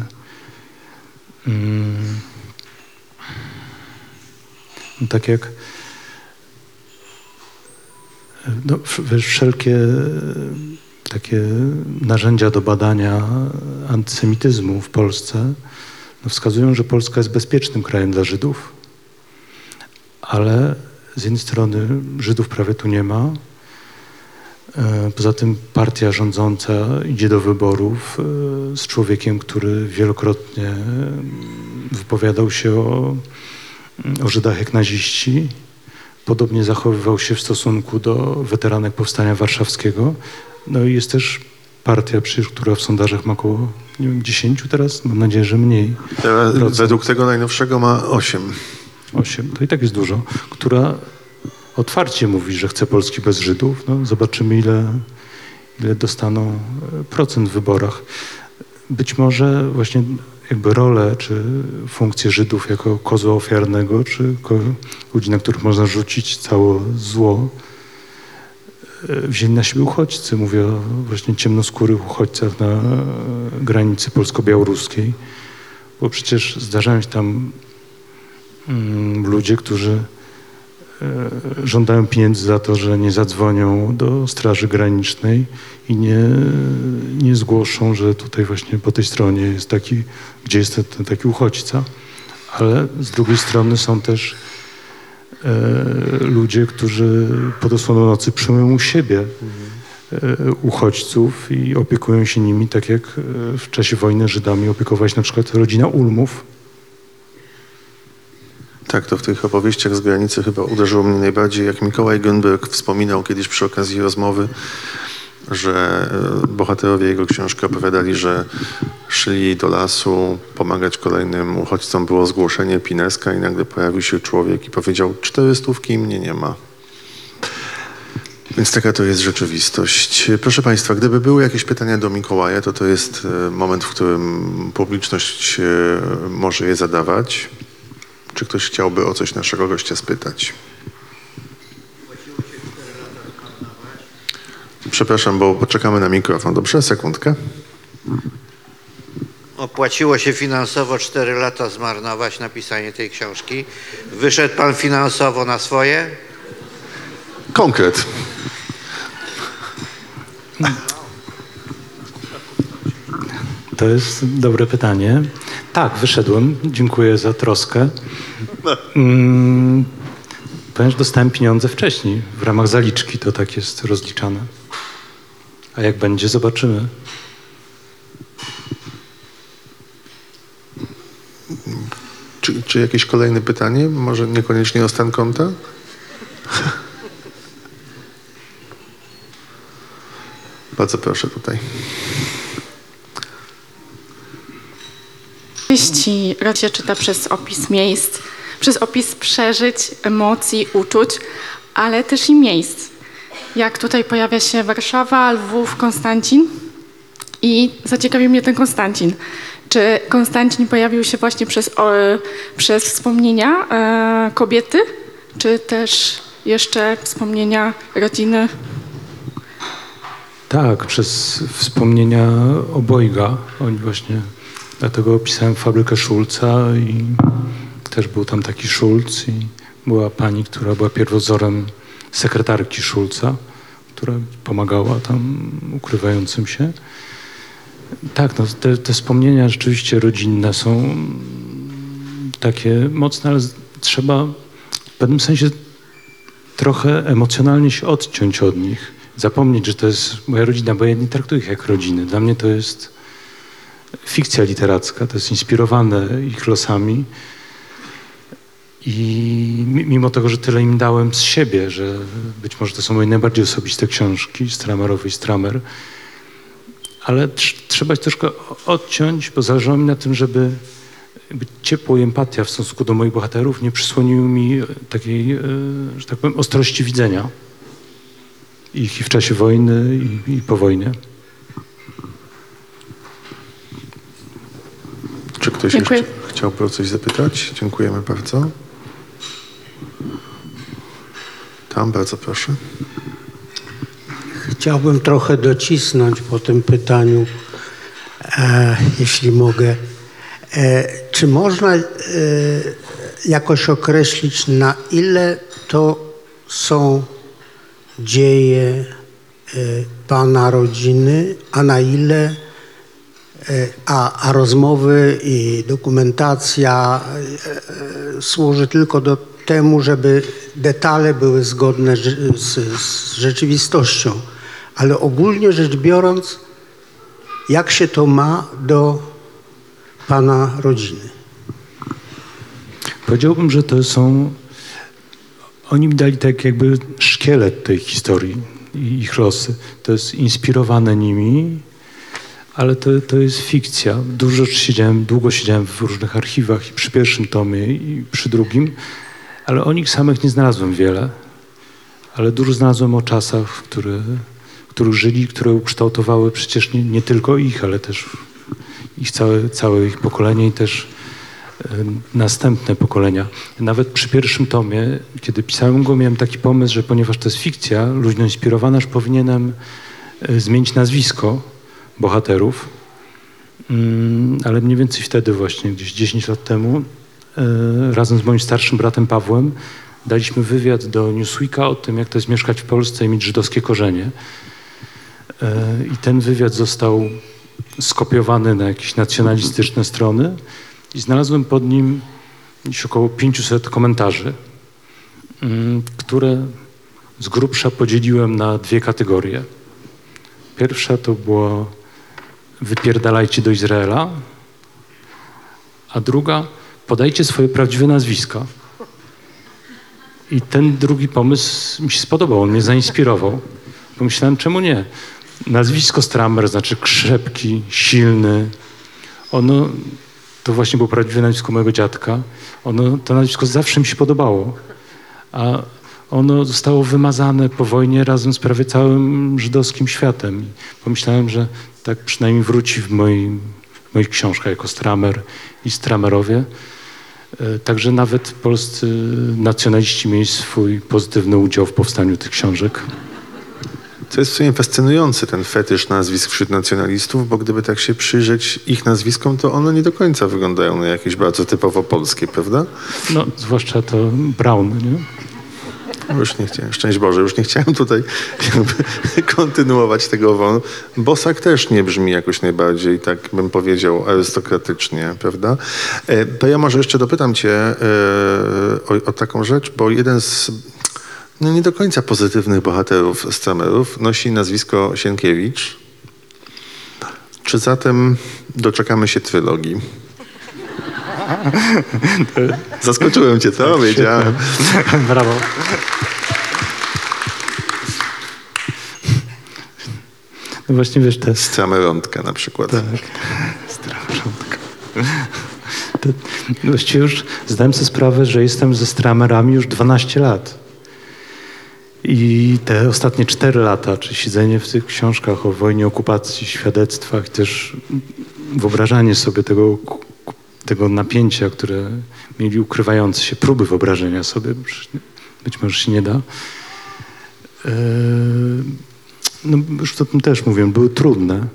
Mm. Tak jak no, wiesz, wszelkie takie narzędzia do badania antysemityzmu w Polsce no, wskazują, że Polska jest bezpiecznym krajem dla Żydów, ale z jednej strony Żydów prawie tu nie ma, E, Poza tym partia rządząca idzie do wyborów e, z człowiekiem, który wielokrotnie wypowiadał się o, o Żydach jak naziści. Podobnie zachowywał się w stosunku do weteranek Powstania Warszawskiego. No i jest też partia, przecież, która w sondażach ma około nie wiem, 10 teraz, mam nadzieję, że mniej. Teraz według tego najnowszego ma 8. 8, to i tak jest dużo, która otwarcie mówi, że chce Polski bez Żydów. No, zobaczymy, ile, ile dostaną e, procent w wyborach. Być może właśnie jakby rolę czy funkcję Żydów jako kozła ofiarnego, czy ludzi, na których można rzucić całe zło, wzięli na siebie uchodźcy. Mówię o właśnie ciemnoskórych uchodźcach na e, granicy polsko-białoruskiej, bo przecież zdarzają się tam mm, ludzie, którzy e, żądają pieniędzy za to, że nie zadzwonią do Straży Granicznej i nie, nie zgłoszą, że tutaj właśnie po tej stronie jest taki, gdzie jest ten, taki uchodźca. Ale z drugiej strony są też e, ludzie, którzy pod osłoną nocy przyjmują u siebie e, uchodźców i opiekują się nimi, tak jak e, w czasie wojny Żydami opiekowała się na przykład rodzina Ulmów, Tak, to w tych opowieściach z granicy chyba uderzyło mnie najbardziej, jak Mikołaj Grünberg wspominał kiedyś przy okazji rozmowy, że e, bohaterowie jego książki opowiadali, że szli do lasu pomagać kolejnym uchodźcom. Było zgłoszenie Pineska i nagle pojawił się człowiek i powiedział, cztery stówki mnie nie ma. Więc taka to jest rzeczywistość. Proszę Państwa, gdyby były jakieś pytania do Mikołaja, to to jest e, moment, w którym publiczność e, może je zadawać. Czy ktoś chciałby o coś naszego gościa spytać? Przepraszam, bo poczekamy na mikrofon. Dobrze, sekundkę. Opłaciło się finansowo 4 lata zmarnować napisanie tej książki. Wyszedł pan finansowo na swoje? Konkret. To jest dobre pytanie. Tak, wyszedłem. Dziękuję za troskę. Mm, powiem, że dostałem pieniądze wcześniej. W ramach zaliczki to tak jest rozliczane. A jak będzie, zobaczymy. Czy, czy jakieś kolejne pytanie? Może niekoniecznie o stan konta? Bardzo proszę tutaj. Powieści rad się czyta przez opis miejsc, przez opis przeżyć, emocji, uczuć, ale też i miejsc. Jak tutaj pojawia się Warszawa, Lwów, Konstancin. I zaciekawił mnie ten Konstancin. Czy Konstancin pojawił się właśnie przez, o, przez wspomnienia e, kobiety, czy też jeszcze wspomnienia rodziny? Tak, przez wspomnienia obojga. Oni właśnie, dlatego opisałem fabrykę Szulca i też był tam taki Szulc i była pani, która była pierwowzorem sekretarki Szulca. która pomagała tam ukrywającym się. Tak, no, te, te wspomnienia rzeczywiście rodzinne są takie mocne, ale trzeba w pewnym sensie trochę emocjonalnie się odciąć od nich. Zapomnieć, że to jest moja rodzina, bo ja nie traktuję ich jak rodziny. Dla mnie to jest fikcja literacka, to jest inspirowane ich losami. I mi- mimo tego, że tyle im dałem z siebie, że być może to są moje najbardziej osobiste książki, Stramerowy i Stramer, ale tr- trzeba się troszkę odciąć, bo zależało mi na tym, żeby ciepło i empatia w stosunku do moich bohaterów nie przysłoniły mi e, takiej, e, że tak powiem, ostrości widzenia ich i w czasie wojny i, i po wojnie. Czy ktoś Dziękuję. jeszcze chciałby o coś zapytać? Dziękujemy bardzo. Tam, bardzo proszę. Chciałbym trochę docisnąć po tym pytaniu, e, jeśli mogę. E, czy można e, jakoś określić, na ile to są dzieje e, Pana rodziny, a na ile e, a, a rozmowy i dokumentacja e, służy tylko do temu, żeby detale były zgodne z, z, z rzeczywistością. Ale ogólnie rzecz biorąc, jak się to ma do Pana rodziny? Powiedziałbym, że to są. Oni mi dali tak jakby szkielet tej historii i ich losy. To jest inspirowane nimi, ale to, to jest fikcja. Dużo siedziałem, długo siedziałem w różnych archiwach i przy pierwszym tomie i przy drugim, ale o nich samych nie znalazłem wiele. Ale dużo znalazłem o czasach, które, których żyli, które ukształtowały przecież nie, nie tylko ich, ale też ich całe, całe ich pokolenie i też e, następne pokolenia. Nawet przy pierwszym tomie, kiedy pisałem go, miałem taki pomysł, że ponieważ to jest fikcja, luźno inspirowana, że powinienem e, zmienić nazwisko bohaterów. Mm, Ale mniej więcej wtedy właśnie, gdzieś 10 lat temu, e, razem z moim starszym bratem Pawłem, daliśmy wywiad do Newsweeka o tym, jak to jest mieszkać w Polsce i mieć żydowskie korzenie. E, I ten wywiad został skopiowany na jakieś nacjonalistyczne strony i znalazłem pod nim gdzieś około 500 komentarzy, mm, które z grubsza podzieliłem na dwie kategorie. Pierwsza to było wypierdalajcie do Izraela, a druga podajcie swoje prawdziwe nazwiska. I ten drugi pomysł mi się spodobał, on mnie zainspirował. Pomyślałem, czemu nie? Nazwisko Stramer znaczy krzepki, silny. Ono, to właśnie było prawdziwe nazwisko mojego dziadka. Ono, to nazwisko zawsze mi się podobało. A ono zostało wymazane po wojnie razem z prawie całym żydowskim światem. I pomyślałem, że tak przynajmniej wróci w, moim, w moich książkach jako Stramer i Stramerowie. E, Także nawet polscy nacjonaliści mieli swój pozytywny udział w powstaniu tych książek. To jest w sumie fascynujący ten fetysz nazwisk wśród nacjonalistów, bo gdyby tak się przyjrzeć ich nazwiskom, to one nie do końca wyglądają na jakieś bardzo typowo polskie, prawda? No, zwłaszcza to Brown, nie? Już nie chciałem, szczęść Boże, już nie chciałem tutaj kontynuować tego wątku. Bosak też nie brzmi jakoś najbardziej, tak bym powiedział, arystokratycznie, prawda? E, To ja może jeszcze dopytam cię e, o, o taką rzecz, bo jeden z no nie do końca pozytywnych bohaterów Stramerów nosi nazwisko Sienkiewicz. Czy zatem doczekamy się trylogii? Zaskoczyłem cię, to wiedziałem. Brawo. No właśnie wiesz, te Stramerątka na przykład. Tak. Stramerzątka. To właściwie już zdałem sobie sprawę, że jestem ze stramerami już 12 lat. I te ostatnie 4 lata, czy siedzenie w tych książkach o wojnie, okupacji, świadectwach, też wyobrażanie sobie tego, tego napięcia, które mieli ukrywający się, próby wyobrażenia sobie, być może się nie da. Eee, no już o tym też mówiłem, były trudne.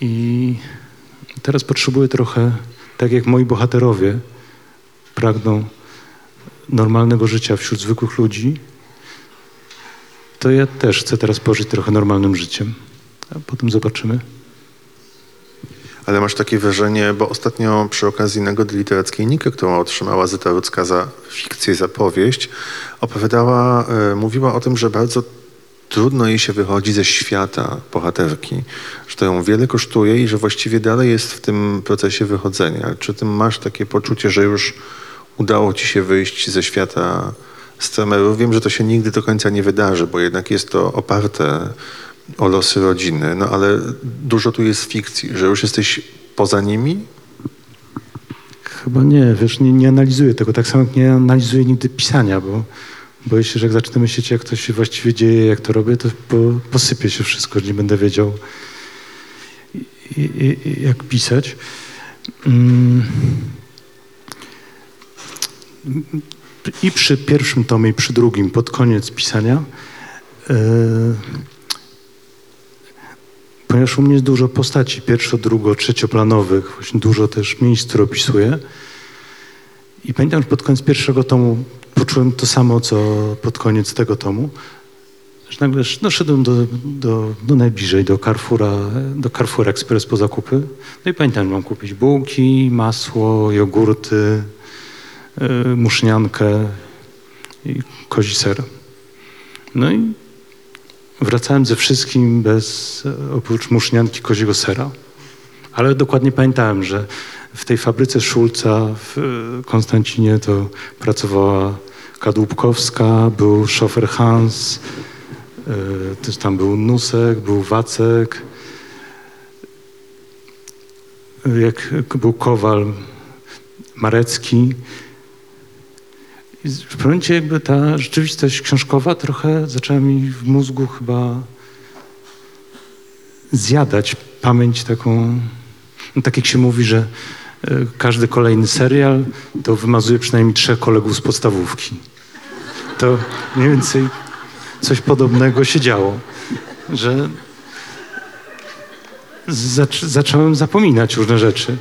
I teraz potrzebuję trochę, tak jak moi bohaterowie, pragną normalnego życia wśród zwykłych ludzi. To ja też chcę teraz pożyć trochę normalnym życiem. A potem zobaczymy. Ale masz takie wrażenie, bo ostatnio przy okazji Nagody Literackiej Nike, którą otrzymała Zyta Rudzka za fikcję, za powieść, opowiadała, e, mówiła o tym, że bardzo trudno jej się wychodzi ze świata bohaterki, że to ją wiele kosztuje i że właściwie dalej jest w tym procesie wychodzenia. Czy ty masz takie poczucie, że już udało ci się wyjść ze świata streamerów? Wiem, że to się nigdy do końca nie wydarzy, bo jednak jest to oparte o losy rodziny, no ale dużo tu jest fikcji, że już jesteś poza nimi? Chyba nie, wiesz, nie, nie analizuję tego. Tak samo jak nie analizuję nigdy pisania, bo boję się, że jak zacznę myśleć, jak to się właściwie dzieje, jak to robię, to po, posypie się wszystko, nie będę wiedział, i, i, jak pisać. Mm. I przy pierwszym tomie, i przy drugim, pod koniec pisania, yy, ponieważ u mnie jest dużo postaci, pierwszo, drugo, trzecioplanowych, właśnie dużo też miejsc, które opisuję. I pamiętam, że pod koniec pierwszego tomu poczułem to samo, co pod koniec tego tomu, że nagle no, szedłem do, do, do najbliżej, do Carrefoura, do Carrefour Express po zakupy. No i pamiętam, że mam kupić bułki, masło, jogurty, muszniankę i kozi ser. No i wracałem ze wszystkim bez, oprócz musznianki koziego sera. Ale dokładnie pamiętałem, że w tej fabryce Szulca w e, Konstancinie to pracowała Kadłubkowska, był szofer Hans, też tam był Nusek, był Wacek, jak był Kowal, Marecki. W momencie jakby ta rzeczywistość książkowa trochę zaczęła mi w mózgu chyba zjadać pamięć taką, no tak jak się mówi, że e, każdy kolejny serial to wymazuje przynajmniej trzech kolegów z podstawówki. To mniej więcej coś podobnego się działo, że zac zacząłem zapominać różne rzeczy.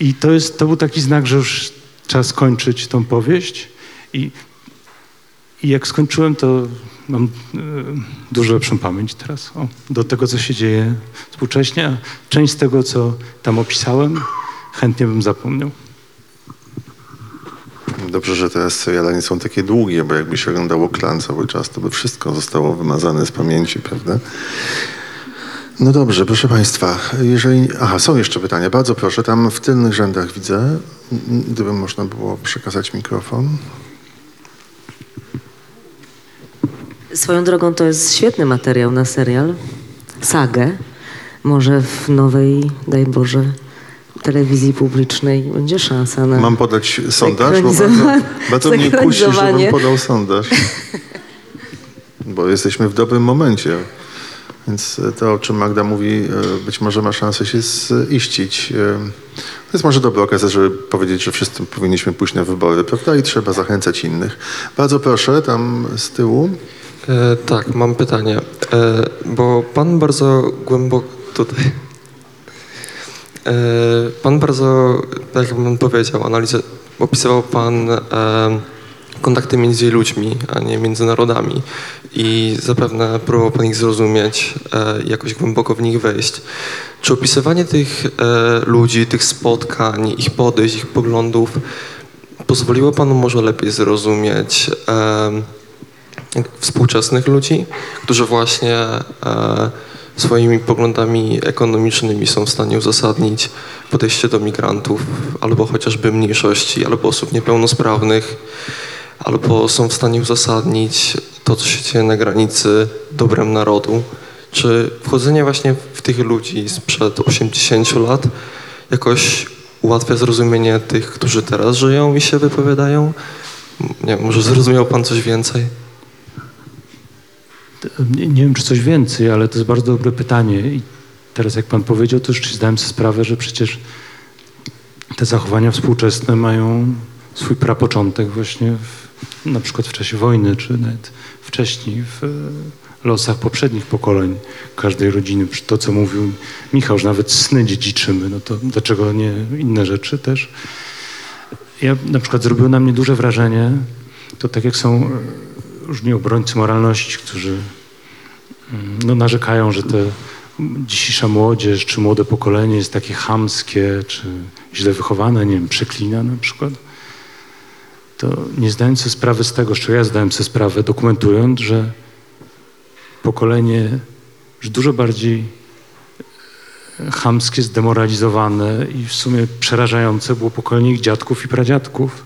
I to, jest, to był taki znak, że już trzeba skończyć tą powieść. I, i jak skończyłem, to mam e, dużo lepszą pamięć teraz o, do tego, co się dzieje współcześnie. A część z tego, co tam opisałem, chętnie bym zapomniał. Dobrze, że te seriale nie są takie długie, bo jakby się oglądało klan cały czas, to by wszystko zostało wymazane z pamięci, prawda? No dobrze, proszę Państwa, jeżeli... Aha, są jeszcze pytania. Bardzo proszę, tam w tylnych rzędach widzę, gdyby można było przekazać mikrofon. Swoją drogą to jest świetny materiał na serial, sagę. Może w nowej, daj Boże, telewizji publicznej będzie szansa na... Mam podać sondaż? Bo bardzo, bardzo mnie kusi, żebym podał sondaż. Bo jesteśmy w dobrym momencie. Więc to, o czym Magda mówi, e, być może ma szansę się ziścić. E, To jest może dobra okazja, żeby powiedzieć, że wszyscy powinniśmy pójść na wybory, prawda? I trzeba zachęcać innych. Bardzo proszę, tam z tyłu. E, tak, mam pytanie, e, bo pan bardzo głęboko tutaj. E, pan bardzo, tak jak pan powiedział, analizę, opisywał pan e, kontakty między ludźmi, a nie między narodami i zapewne próbował pan ich zrozumieć, e, jakoś głęboko w nich wejść. Czy opisywanie tych e, ludzi, tych spotkań, ich podejść, ich poglądów pozwoliło panu może lepiej zrozumieć e, współczesnych ludzi, którzy właśnie e, swoimi poglądami ekonomicznymi są w stanie uzasadnić podejście do migrantów, albo chociażby mniejszości, albo osób niepełnosprawnych, albo są w stanie uzasadnić to, co się dzieje na granicy dobrem narodu. Czy wchodzenie właśnie w tych ludzi sprzed 80 lat jakoś ułatwia zrozumienie tych, którzy teraz żyją i się wypowiadają? Nie może zrozumiał pan coś więcej? Nie, nie wiem, czy coś więcej, ale to jest bardzo dobre pytanie. I teraz, jak pan powiedział, to już zdałem sobie sprawę, że przecież te zachowania współczesne mają swój prapoczątek właśnie w, na przykład w czasie wojny, czy nawet wcześniej w e, losach poprzednich pokoleń każdej rodziny. To, co mówił Michał, że nawet sny dziedziczymy, no to dlaczego nie inne rzeczy też? Ja na przykład zrobiło na mnie duże wrażenie, to tak jak są e, różni obrońcy moralności, którzy mm, no, narzekają, że te dzisiejsza młodzież czy młode pokolenie jest takie chamskie, czy źle wychowane, nie wiem, przeklina na przykład, to nie zdając sobie sprawy z tego, z ja zdałem sobie sprawę, dokumentując, że pokolenie już dużo bardziej chamskie, zdemoralizowane i w sumie przerażające było pokolenie ich dziadków i pradziadków,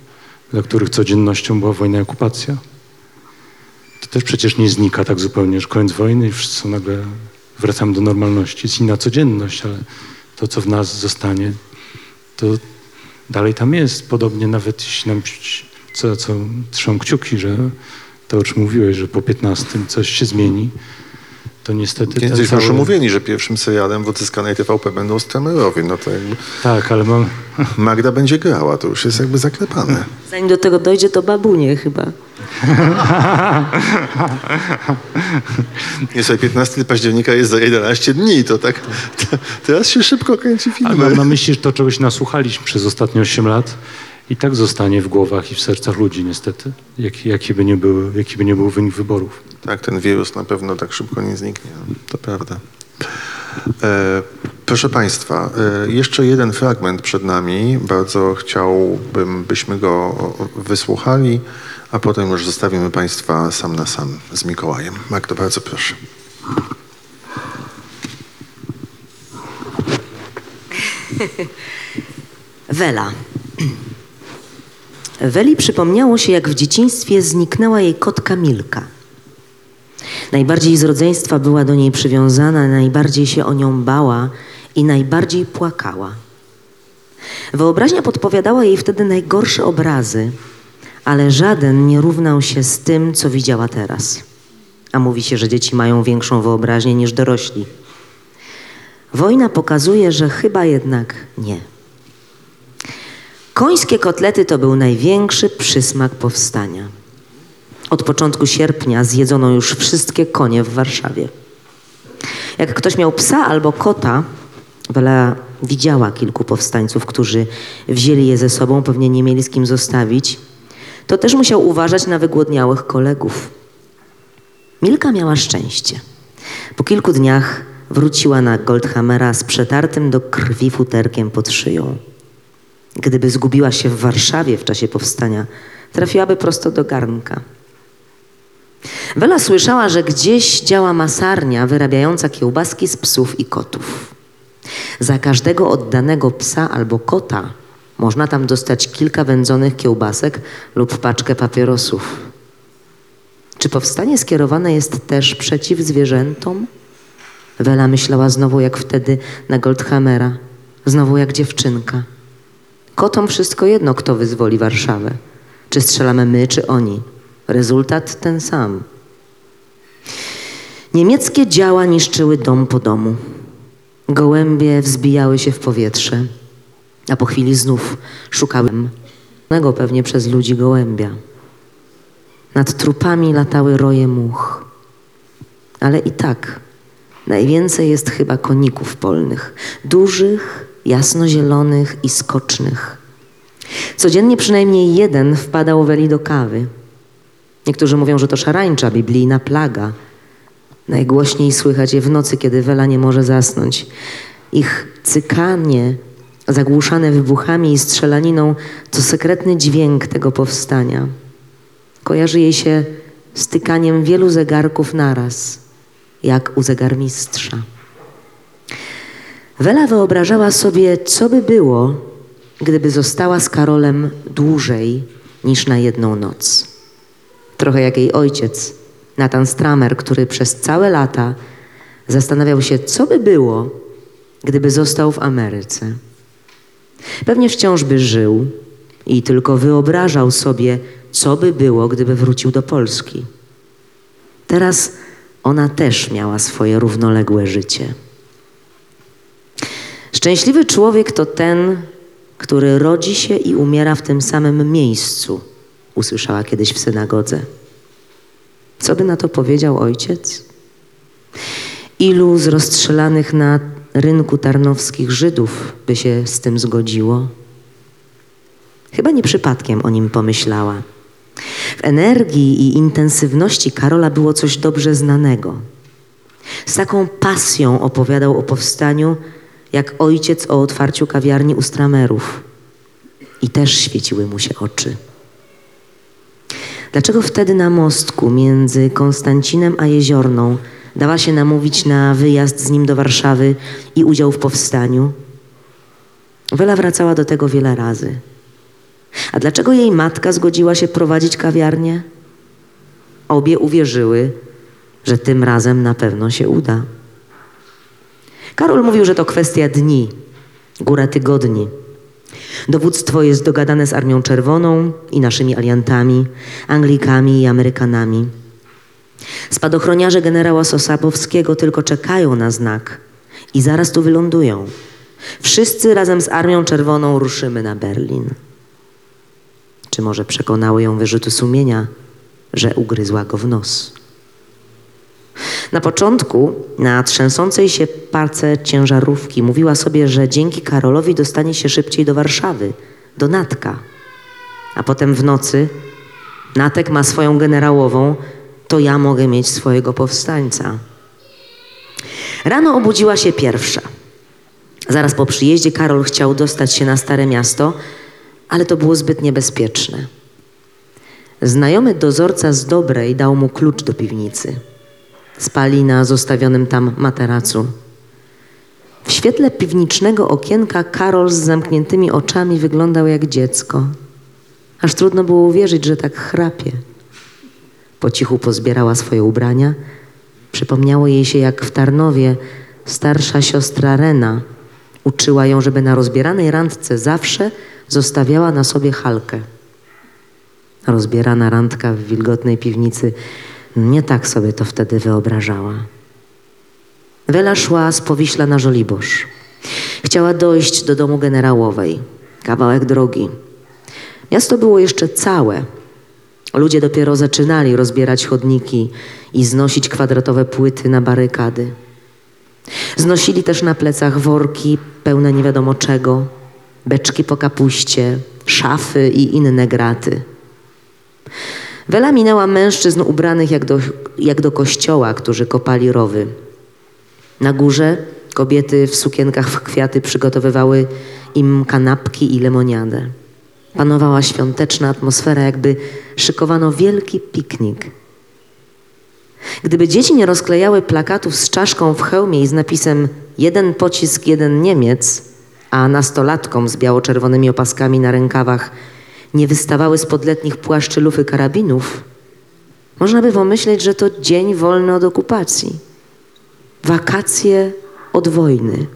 dla których codziennością była wojna i okupacja. To też przecież nie znika tak zupełnie, że koniec wojny i wszyscy nagle wracamy do normalności. Jest inna codzienność, ale to, co w nas zostanie, to dalej tam jest. Podobnie nawet jeśli nam, co, co trzymam kciuki, że to, o czym mówiłeś, że po 15 coś się zmieni, to niestety Kiedyś cały... już mówili, że pierwszym serialem w odzyskanej TVP będą Stramerowie. No to jakby Tak, ale mam... Magda będzie grała, to już jest jakby zaklepane. Zanim do tego dojdzie, to babunie chyba. Nie sobie 15 października jest za 11 dni, to tak to, teraz się szybko kręci Ale filmy. mam na myśli, że to czegoś nasłuchaliśmy przez ostatnie 8 lat i tak zostanie w głowach i w sercach ludzi niestety, jaki, jaki, by, nie był, jaki by nie był wynik wyborów. Tak, ten wirus na pewno tak szybko nie zniknie. To prawda. E, proszę Państwa, e, jeszcze jeden fragment przed nami. Bardzo chciałbym, byśmy go wysłuchali, a potem już zostawimy Państwa sam na sam z Mikołajem. Magdo, bardzo proszę. Wela. Weli przypomniało się, jak w dzieciństwie zniknęła jej kotka Milka. Najbardziej z rodzeństwa była do niej przywiązana, najbardziej się o nią bała i najbardziej płakała. Wyobraźnia podpowiadała jej wtedy najgorsze obrazy, ale żaden nie równał się z tym, co widziała teraz. A mówi się, że dzieci mają większą wyobraźnię niż dorośli. Wojna pokazuje, że chyba jednak nie. Końskie kotlety to był największy przysmak powstania. Od początku sierpnia zjedzono już wszystkie konie w Warszawie. Jak ktoś miał psa albo kota, Wela widziała kilku powstańców, którzy wzięli je ze sobą, pewnie nie mieli z kim zostawić, to też musiał uważać na wygłodniałych kolegów. Milka miała szczęście. Po kilku dniach wróciła na Goldhammera z przetartym do krwi futerkiem pod szyją. Gdyby zgubiła się w Warszawie w czasie powstania, trafiłaby prosto do garnka. Wela słyszała, że gdzieś działa masarnia wyrabiająca kiełbaski z psów i kotów. Za każdego oddanego psa albo kota można tam dostać kilka wędzonych kiełbasek lub paczkę papierosów. Czy powstanie skierowane jest też przeciw zwierzętom? Wela myślała znowu jak wtedy na Goldhammera, znowu jak dziewczynka. Kotom wszystko jedno, kto wyzwoli Warszawę. Czy strzelamy my, czy oni. Rezultat ten sam. Niemieckie działa niszczyły dom po domu. Gołębie wzbijały się w powietrze, a po chwili znów szukałem pewnie przez ludzi gołębia. Nad trupami latały roje much. Ale i tak najwięcej jest chyba koników polnych. Dużych, jasnozielonych i skocznych. Codziennie przynajmniej jeden wpadał Weli do kawy. Niektórzy mówią, że to szarańcza, biblijna plaga. Najgłośniej słychać je w nocy, kiedy Wela nie może zasnąć. Ich cykanie, zagłuszane wybuchami i strzelaniną, to sekretny dźwięk tego powstania. Kojarzy jej się z tykaniem wielu zegarków naraz, jak u zegarmistrza. Wela wyobrażała sobie, co by było, gdyby została z Karolem dłużej niż na jedną noc. Trochę jak jej ojciec, Nathan Stramer, który przez całe lata zastanawiał się, co by było, gdyby został w Ameryce. Pewnie wciąż by żył i tylko wyobrażał sobie, co by było, gdyby wrócił do Polski. Teraz ona też miała swoje równoległe życie. Szczęśliwy człowiek to ten, który rodzi się i umiera w tym samym miejscu, usłyszała kiedyś w synagodze. Co by na to powiedział ojciec? Ilu z rozstrzelanych na rynku tarnowskich Żydów by się z tym zgodziło? Chyba nie przypadkiem o nim pomyślała. W energii i intensywności Karola było coś dobrze znanego. Z taką pasją opowiadał o powstaniu, jak ojciec o otwarciu kawiarni u Stramerów. I też świeciły mu się oczy. Dlaczego wtedy na mostku między Konstancinem a Jeziorną dała się namówić na wyjazd z nim do Warszawy i udział w powstaniu? Wela wracała do tego wiele razy. A dlaczego jej matka zgodziła się prowadzić kawiarnię? Obie uwierzyły, że tym razem na pewno się uda. Karol mówił, że to kwestia dni, góra tygodni. Dowództwo jest dogadane z Armią Czerwoną i naszymi aliantami, Anglikami i Amerykanami. Spadochroniarze generała Sosabowskiego tylko czekają na znak i zaraz tu wylądują. Wszyscy razem z Armią Czerwoną ruszymy na Berlin. Czy może przekonały ją wyrzuty sumienia, że ugryzła go w nos? Na początku, na trzęsącej się parce ciężarówki, mówiła sobie, że dzięki Karolowi dostanie się szybciej do Warszawy, do Natka. A potem w nocy Natek ma swoją generałową, to ja mogę mieć swojego powstańca. Rano obudziła się pierwsza. Zaraz po przyjeździe Karol chciał dostać się na Stare Miasto, ale to było zbyt niebezpieczne. Znajomy dozorca z Dobrej dał mu klucz do piwnicy. Spali na zostawionym tam materacu. W świetle piwnicznego okienka Karol z zamkniętymi oczami wyglądał jak dziecko. Aż trudno było uwierzyć, że tak chrapie. Po cichu pozbierała swoje ubrania. Przypomniało jej się, jak w Tarnowie starsza siostra Rena uczyła ją, żeby na rozbieranej randce zawsze zostawiała na sobie halkę. Rozbierana randka w wilgotnej piwnicy nie tak sobie to wtedy wyobrażała. Wela szła z Powiśla na Żoliborz. Chciała dojść do domu generałowej. Kawałek drogi. Miasto było jeszcze całe. Ludzie dopiero zaczynali rozbierać chodniki i znosić kwadratowe płyty na barykady. Znosili też na plecach worki pełne nie wiadomo czego, beczki po kapuście, szafy i inne graty. Wela minęła mężczyzn ubranych jak do, jak do kościoła, którzy kopali rowy. Na górze kobiety w sukienkach w kwiaty przygotowywały im kanapki i lemoniadę. Panowała świąteczna atmosfera, jakby szykowano wielki piknik. Gdyby dzieci nie rozklejały plakatów z czaszką w hełmie i z napisem jeden pocisk, jeden Niemiec, a nastolatkom z biało-czerwonymi opaskami na rękawach nie wystawały spod letnich płaszczy lufy karabinów, można by pomyśleć, że to dzień wolny od okupacji. Wakacje od wojny.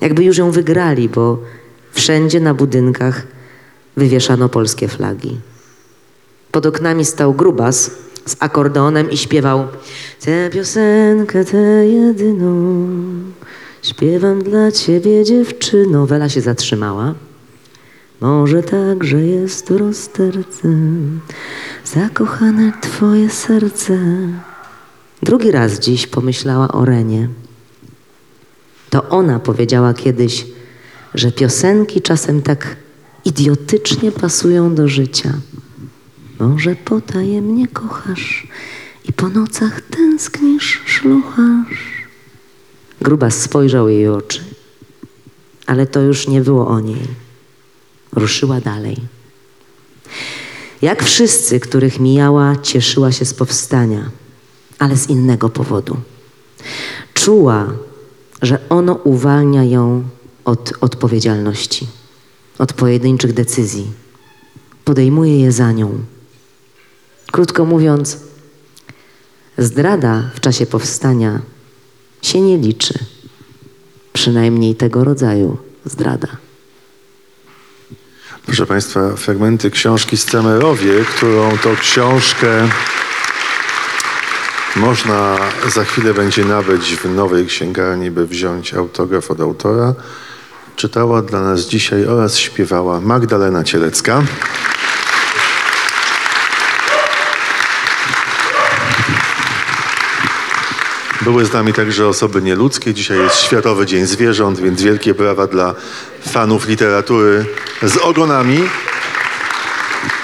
Jakby już ją wygrali, bo wszędzie na budynkach wywieszano polskie flagi. Pod oknami stał grubas z akordeonem i śpiewał Tę piosenkę, tę jedyną Śpiewam dla ciebie dziewczyno Wela się zatrzymała Może także jest w rozterce Zakochane twoje serce Drugi raz dziś pomyślała o Renie To ona powiedziała kiedyś Że piosenki czasem tak idiotycznie pasują do życia może potajemnie kochasz i po nocach tęsknisz, szluchasz. Grubas spojrzał jej oczy, ale to już nie było o niej. Ruszyła dalej. Jak wszyscy, których mijała, cieszyła się z powstania, ale z innego powodu. Czuła, że ono uwalnia ją od odpowiedzialności, od pojedynczych decyzji. Podejmuje je za nią. Krótko mówiąc, zdrada w czasie powstania się nie liczy. Przynajmniej tego rodzaju zdrada. Proszę Państwa, fragmenty książki Stramerowie, którą to książkę można za chwilę będzie nabyć w nowej księgarni, by wziąć autograf od autora. Czytała dla nas dzisiaj oraz śpiewała Magdalena Cielecka. Były z nami także osoby nieludzkie. Dzisiaj jest Światowy Dzień Zwierząt, więc wielkie brawa dla fanów literatury z ogonami.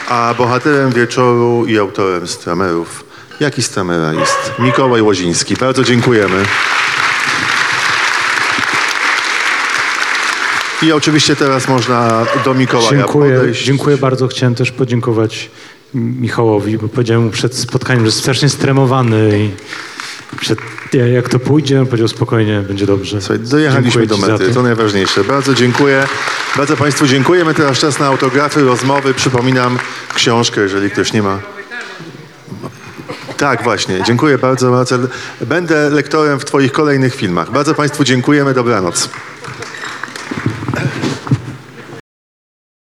A bohaterem wieczoru i autorem stramerów, jaki stramera jest? Mikołaj Łoziński. Bardzo dziękujemy. I oczywiście teraz można do Mikołaja Dziękuję, podejść. dziękuję bardzo. Chciałem też podziękować Michałowi, bo powiedziałem mu przed spotkaniem, że jest strasznie stremowany i przed, jak to pójdzie, powiedział spokojnie, będzie dobrze. Słuchaj, dojechaliśmy do mety, to najważniejsze. Bardzo dziękuję. Bardzo Państwu dziękujemy. Teraz czas na autografy, rozmowy. Przypominam książkę, jeżeli ktoś nie ma. Tak, właśnie. Dziękuję bardzo, Marcel. Będę lektorem w Twoich kolejnych filmach. Bardzo Państwu dziękujemy. Dobranoc.